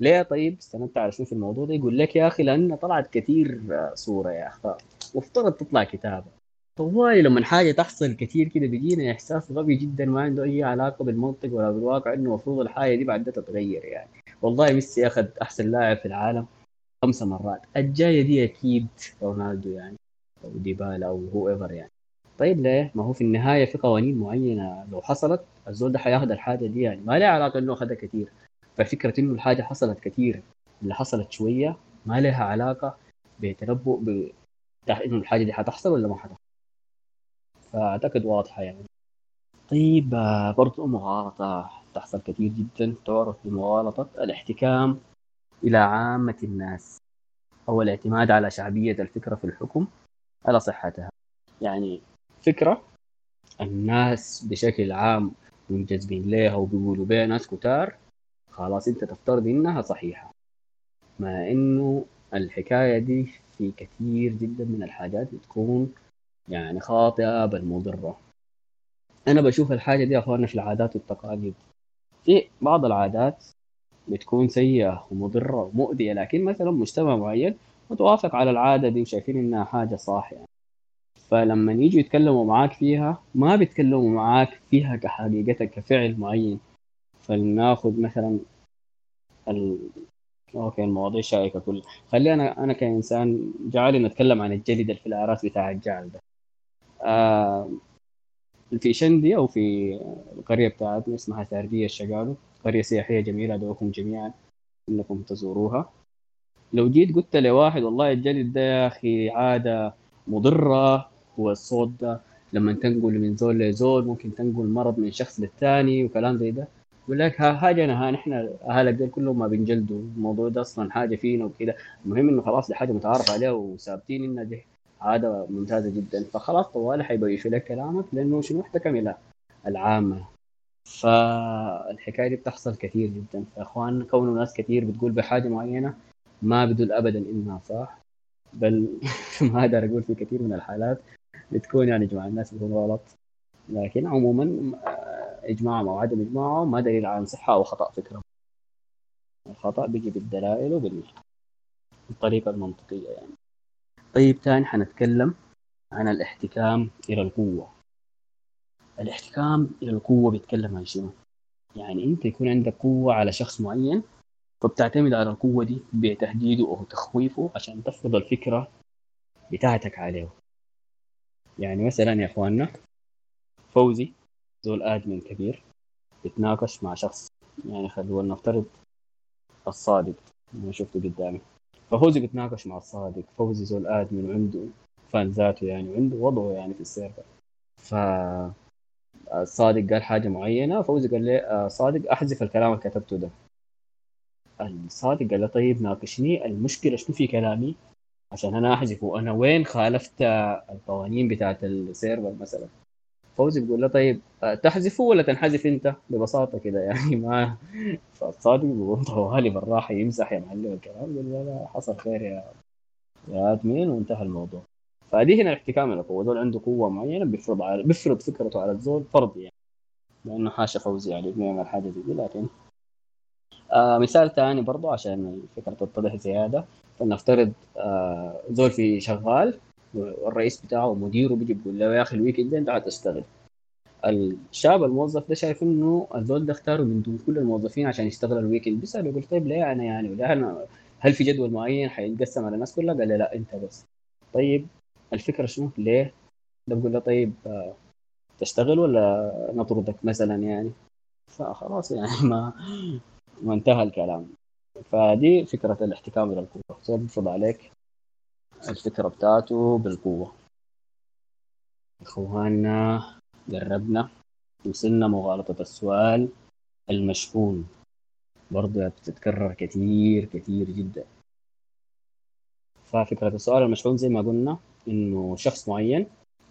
Speaker 1: ليه طيب؟ استندت على شو في الموضوع ده يقول لك يا أخي لأن طلعت كثير صورة يا أخي. وافترض تطلع كتابة. طوالي لما حاجة تحصل كثير كده بيجينا إحساس غبي جدا ما عنده أي علاقة بالمنطق ولا بالواقع إنه المفروض الحاجة دي بعد تتغير يعني. والله ميسي اخذ أحسن لاعب في العالم خمسة مرات. الجاية دي أكيد رونالدو يعني أو ديبالا أو هو ايفر يعني. طيب ليه؟ ما هو في النهاية في قوانين معينة لو حصلت الزول ده حياخذ الحاجة دي يعني. ما لها علاقة إنه اخذها كثير ففكرة إنه الحاجة حصلت كثير اللي حصلت شوية ما لها علاقة بتنبؤ ب... إنه الحاجة دي حتحصل ولا ما حتحصل. فأعتقد واضحة يعني. طيب آه، برضو مغالطة تحصل كثير جدا تعرف بمغالطة الاحتكام إلى عامة الناس أو الاعتماد على شعبية الفكرة في الحكم على صحتها. يعني فكرة الناس بشكل عام منجذبين لها وبيقولوا بها ناس كتار خلاص انت تفترض انها صحيحة. مع انه الحكاية دي في كثير جدا من الحاجات بتكون يعني خاطئة بل مضرة. أنا بشوف الحاجة دي يا في العادات والتقاليد. في بعض العادات بتكون سيئة ومضرة ومؤذية لكن مثلا مجتمع معين متوافق على العادة دي وشايفين إنها حاجة صح يعني فلما يجوا يتكلموا معاك فيها ما بيتكلموا معاك فيها كحقيقتها كفعل معين. فلناخذ مثلا ال... أوكي المواضيع شائكة كلها خلي أنا كإنسان جعلي نتكلم عن الجلد في الاعراس بتاع الجعل ده. آه في شندي أو في القريه بتاعتنا اسمها ساردية الشقالو قرية سياحية جميلة أدعوكم جميعا إنكم تزوروها. لو جيت قلت لواحد والله الجلد ده يا أخي عادة مضرة والصوت ده لما تنقل من زول لزول ممكن تنقل مرض من شخص للثاني وكلام زي ده. يقول لك ها حاجة نحن اهلك دول كلهم ما بنجلدوا. الموضوع ده أصلا حاجة فينا وكده. المهم إنه خلاص دي حاجة متعارف عليها وثابتين انها دي عادة ممتازة جدا. فخلاص طوالي حيبيشوا لك كلامك لأنه شنو؟ احتكم العامة. فالحكاية دي بتحصل كثير جدا. فإخوان كونه ناس كثير بتقول بحاجة معينة ما بدل ابدا إنها صح؟ بل [LAUGHS] ما أقدر أقول في كثير من الحالات بتكون يعني جماعة الناس بتكون غلط. لكن عموما اجماعهم أو عدم اجماعهم ما دليل على صحة أو خطأ فكرة. الخطأ بيجي بالدلائل وبالطريقة المنطقية يعني. طيب تاني حنتكلم عن الاحتكام إلى القوة. الاحتكام إلى القوة بيتكلم عن شنو؟ يعني أنت يكون عندك قوة على شخص معين فبتعتمد على القوة دي بتهديده أو تخويفه عشان تفرض الفكرة بتاعتك عليه. يعني مثلا يا إخواننا فوزي زول آدمن كبير بيتناقش مع شخص يعني خلونا نفترض الصادق أنا شفته قدامي. ففوزي بيتناقش مع الصادق فوزي زول آدمن وعنده فان ذاته يعني وعنده وضعه يعني في السيرفر. ف الصادق قال حاجة معينة فوزي قال لي آه، صادق أحذف الكلام اللي كتبته ده. الصادق قال له طيب ناقشني المشكلة شنو في كلامي؟ عشان أنا أحذفه. أنا وين خالفت القوانين بتاعت السيرفر مثلا؟ فوزي بيقول له طيب آه، تحذفه ولا تنحذف انت؟ ببساطة كده يعني [LAUGHS] ما فالصادق بيقول طوالي بالراحه يمزح يا معلم الكلام يقول لا حصل خير يا يا آدمين وانتهى الموضوع. فدي هنا الاحتكام القوه دول عنده قوة معينة بيفرض على بيفرض فكرته على الزول فرض يعني. لأنه حاشا فوزي يعني بيعمل حاجة زي دي لكن آه مثال ثاني برضو عشان الفكرة تتضح زيادة. فلنفترض آه زول في شغال والرئيس بتاعه ومديره بيجي بيقول له يا أخي ال weekend أنت حتشتغل الشاب الموظف ده شايف إنه الزول ده اختاره من دون كل الموظفين عشان يشتغل ال weekend بيسأل يقول طيب ليه أنا يعني؟ ولا هل في جدول معين حيتقسم على الناس كلها؟ قال لا أنت بس. طيب الفكرة شنو؟ ليه؟ ده بقول له طيب تشتغل ولا نطردك مثلا يعني؟ فخلاص يعني [LAUGHS] ما ما انتهى الكلام. فدي فكرة الاحتكام إلى القوة زول بيفرض عليك. الفكرة بتاعته بالقوة. إخواننا جربنا وصلنا مغالطة السؤال المشحون. برضه بتتكرر كثير كثير جدا. ففكرة السؤال المشحون زي ما قلنا إنه شخص معين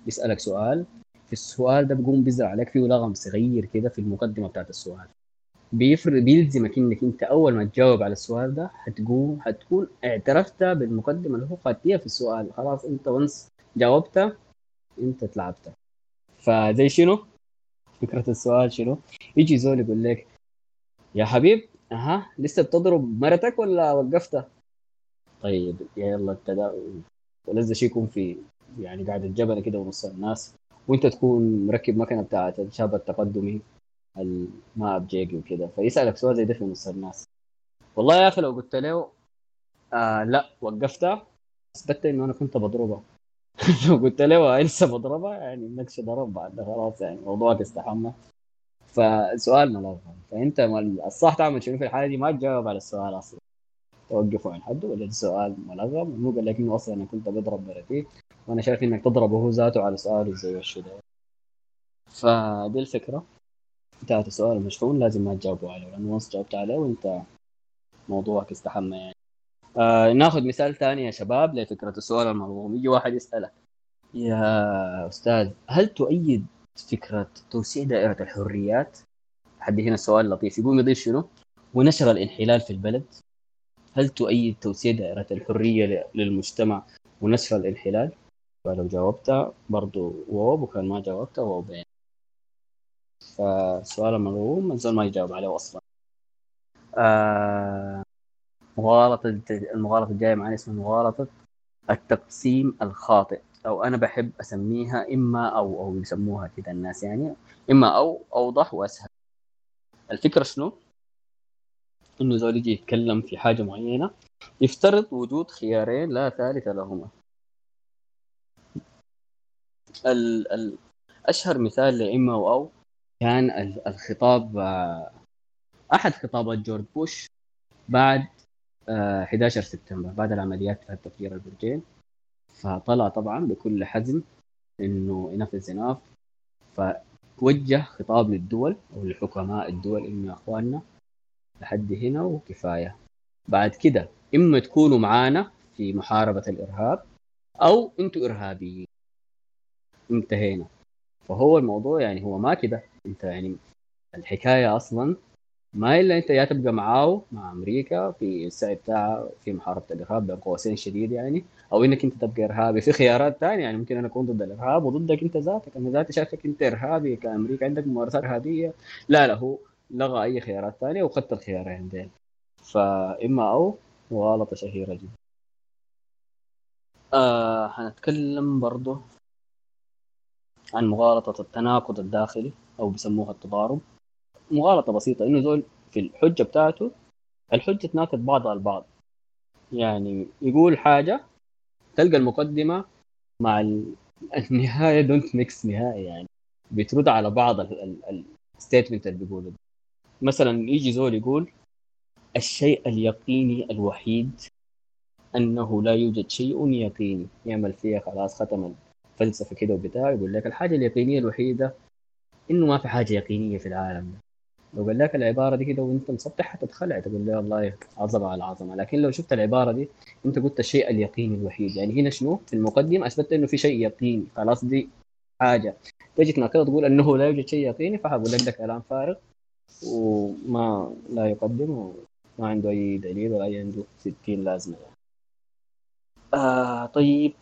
Speaker 1: بيسألك سؤال في السؤال ده بيقوم بيزرع عليك فيه لغم صغير كده في المقدمة بتاعت السؤال. بيفرض بيلزمك إنك أنت أول ما تجاوب على السؤال ده حتقوم حتكون اعترفت بالمقدمة اللي هو خدتيها في السؤال خلاص أنت ونس جاوبت أنت اتلعبت فزي شنو؟ فكرة السؤال شنو؟ يجي زول يقول لك يا حبيب أها لسه بتضرب مرتك ولا وقفتها؟ طيب يلا أنت ولذا شيء يكون في يعني قاعد الجبل كده ونص الناس وأنت تكون مركب مكنة بتاعت الشاب التقدمي ما ابجيكي وكده فيسألك سؤال زي ده في نص الناس والله يا أخي لو قلت له آه لا وقفتها اثبتت إنه أنا كنت بضربها [LAUGHS] لو قلت له لسه بضربها يعني النكش ضرب بعد خلاص يعني موضوعك استحمى. فسؤال ملغم فأنت الصح تعمل شنو في الحالة دي؟ ما تجاوب على السؤال أصلا. توقفه عن حده ولا السؤال ملغم؟ مو قال لك إنه أصلا أنا كنت بضرب مرتي. وأنا شايف إنك تضربه هو ذاته على سؤاله زي وش ده. فدي الفكرة. بتاعت السؤال المشحون لازم ما تجاوبوا عليه لأنه once جاوبت عليه وانت موضوعك استحمى يعني آه ناخذ مثال ثاني يا شباب لفكرة السؤال المرغوم يجي واحد يسألك يا أستاذ هل تؤيد فكرة توسيع دائرة الحريات؟ حد هنا السؤال لطيف يقوم يضيف شنو؟ ونشر الانحلال في البلد هل تؤيد توسيع دائرة الحرية للمجتمع ونشر الانحلال؟ فلو جاوبت برضو ووب وكان ما جاوبت ووب يعني فالسؤال المرغوم الزول ما يجاوب عليه أصلا. آه مغالطة المغالطة الجاية معنا اسمها مغالطة التقسيم الخاطئ. أو أنا بحب أسميها إما أو أو يسموها كذا الناس يعني إما أو أوضح وأسهل. الفكرة شنو؟ إنه زول يجي يتكلم في حاجة معينة يفترض وجود خيارين لا ثالث لهما. ال ال أشهر مثال لإما أو كان الخطاب آه، أحد خطابات جورج بوش بعد آه 11 سبتمبر بعد العمليات بتاعت تفجير البرجين فطلع طبعا بكل حزم إنه ينفذ enough. فوجه خطاب للدول أو لحكماء الدول إنه يا أخواننا لحد هنا وكفاية. بعد كده إما تكونوا معانا في محاربة الإرهاب أو أنتوا إرهابيين. انتهينا. فهو الموضوع يعني هو ما كده. انت يعني الحكاية أصلا ما إلا أنت يا تبقى معاه مع أمريكا في السعي بتاعها في محاربة الإرهاب بين قوسين شديد يعني أو إنك أنت تبقى إرهابي في [LAUGHS] خيارات ثانية يعني ممكن أنا أكون ضد الإرهاب وضدك أنت ذاتك. أنا ذاتي شايفك أنت إرهابي كأمريكا عندك ممارسات إرهابية. لا لا هو لغى أي خيارات ثانية وخدت الخيارين ديل. فإما أو مغالطه شهيرة جدا. آه هنتكلم برضه عن مغالطة التناقض الداخلي. أو بيسموها التضارب مغالطة بسيطة إنه زول في الحجة بتاعته الحجة تناقض بعضها البعض. يعني يقول حاجة تلقى المقدمة مع [LAUGHS] النهاية don't mix نهائي يعني بترد على بعض ال statement اللي بيقوله مثلا يجي زول يقول الشيء اليقيني الوحيد أنه لا يوجد شيء يقيني. يعمل فيها خلاص ختم الفلسفة كده وبتاع يقول لك الحاجة اليقينية الوحيدة إنه ما في حاجة يقينية في العالم. ده لو قال لك العبارة دي كده وأنت مسطح حتتخلع تقول لي والله عظمة على عظمة. لكن لو شفت العبارة دي أنت قلت الشيء اليقيني الوحيد. يعني هنا شنو؟ في المقدمة اثبتت إنه في شيء يقيني. خلاص دي حاجة. تجي تناقض تقول إنه لا يوجد شيء يقيني فحقول لك ده كلام فارغ وما لا يقدم وما عنده أي دليل ولا عنده 60 لازمة. يعني. آه طيب.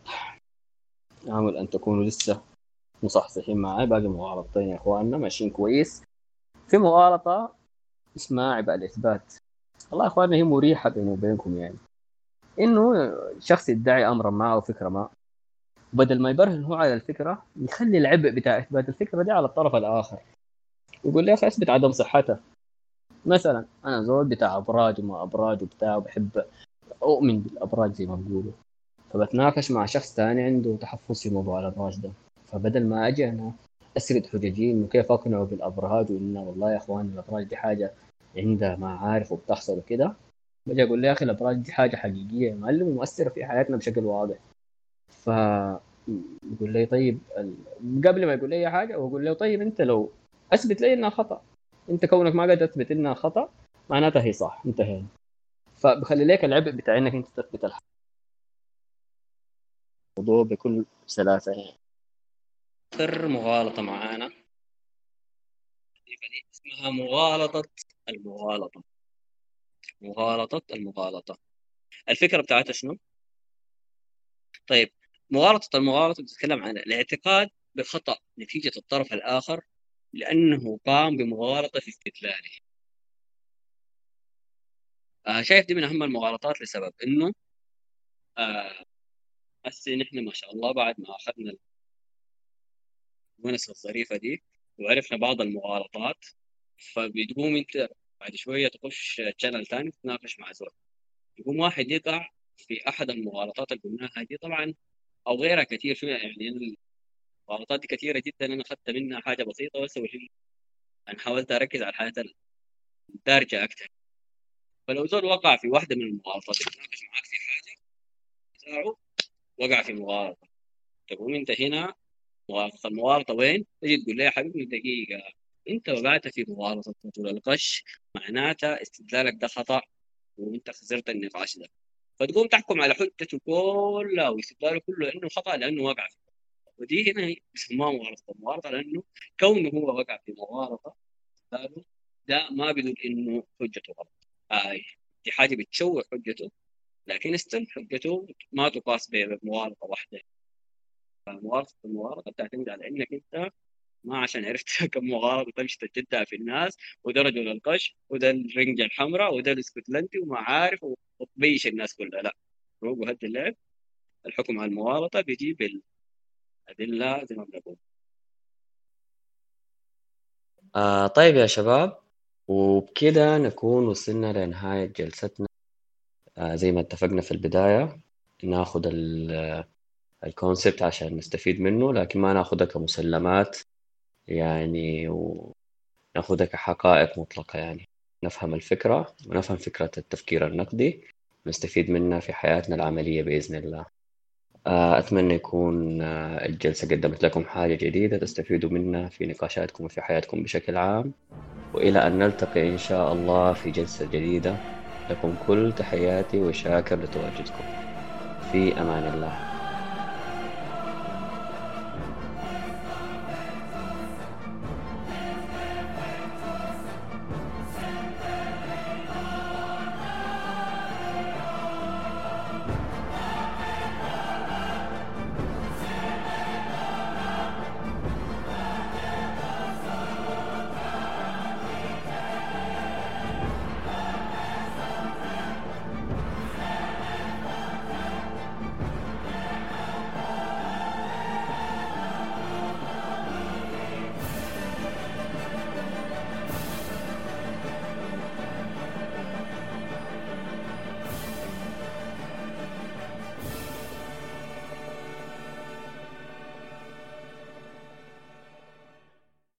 Speaker 1: آمل أن تكونوا لسه مصحصحين معي باقي مغالطتين يا إخواننا ماشيين كويس. في مغالطة اسمها عبء الإثبات. والله يا إخواننا هي مريحة بيني وبينكم يعني. إنه شخص يدعي أمرا ما أو فكرة ما بدل ما يبرهن هو على الفكرة يخلي العبء بتاع إثبات الفكرة دي على الطرف الآخر. يقول لي يا أخي أثبت عدم صحتها مثلا أنا زول بتاع أبراج وما أبراج وبتاع وبحب أؤمن بالأبراج زي ما بيقولوا. فبتناقش مع شخص ثاني عنده تحفظ في موضوع الأبراج ده. فبدل ما أجي أنا أسرد حججي انه كيف أقنعه بالأبراج وإنه والله يا أخوان الأبراج دي حاجة عندها معارف وبتحصل وكده. بجي أقول له يا أخي الأبراج دي حاجة حقيقية يا معلم ومؤثرة في حياتنا بشكل واضح. ف يقول لي طيب قبل ما يقول لي أي حاجة واقول له طيب أنت لو أثبت لي إنها خطأ. أنت كونك ما قادر تثبت إنها خطأ معناتها هي صح انتهينا. فبخلي لك العبء بتاع إنك أنت تثبت الحق. الموضوع بكل سلاسة يعني. آخر مغالطة معانا. اسمها مغالطة المغالطة. مغالطة المغالطة. الفكرة بتاعتها شنو؟ طيب مغالطة المغالطة بتتكلم عن الاعتقاد بخطأ نتيجة الطرف الآخر لأنه قام بمغالطة في استدلاله. آه شايف دي من أهم المغالطات لسبب إنه آه هسه نحن ما شاء الله بعد ما أخذنا الونسه الظريفة دي وعرفنا بعض المغالطات فبتقوم انت بعد شوية تخش تشانل ثاني تتناقش مع زول. يقوم واحد يقع في أحد المغالطات اللي قلناها دي طبعا أو غيرها كثير شوية يعني المغالطات دي كثيرة جدا أنا أخذت منها حاجة بسيطة بس أنا حاولت أركز على الحياة الدارجة أكثر. فلو زول وقع في واحدة من المغالطات يتناقش معك في حاجة وقع في مغالطة. تقوم أنت هنا المغالطه وين؟ تجي تقول لي يا حبيبي دقيقة. أنت وقعت في مغالطه طول الغش معناتها استدلالك ده خطأ وأنت خسرت النقاش ده. فتقوم تحكم على حجته كلها واستدلاله كله إنه خطأ لأنه وقع في ودي هنا بيسموها مغالطه المغالطه لأنه كونه هو وقع في مغالطه ده ما بيدل إنه حجته غلط. آه دي حاجة بتشوه حجته لكن استل حجته ما تقاس بمغالطه واحدة. فمغالطه المغالطه بتعتمد على إنك أنت ما عشان عرفت [LAUGHS] كم مغالطه تمشي تجدها في الناس وده رجل القش وده الرنجة الحمراء وده الإسكتلندي وما عارف وتبيش الناس كلها. لا روق وهد اللعب الحكم على المغالطه بيجيب الأدلة زي ما بنقول. آه طيب يا شباب وبكده نكون وصلنا لنهاية جلستنا. آه، زي ما اتفقنا في البداية ناخد الكونسبت عشان نستفيد منه لكن ما ناخدها كمسلمات يعني وناخدها كحقائق مطلقة يعني. نفهم الفكرة ونفهم فكرة التفكير النقدي
Speaker 2: نستفيد منها في حياتنا العملية بإذن الله. آه، أتمنى يكون آه، الجلسة قدمت لكم حاجة جديدة تستفيدوا منها في نقاشاتكم وفي حياتكم بشكل عام. وإلى أن نلتقي إن شاء الله في جلسة جديدة. لكم كل تحياتي وشاكر لتواجدكم. في أمان الله.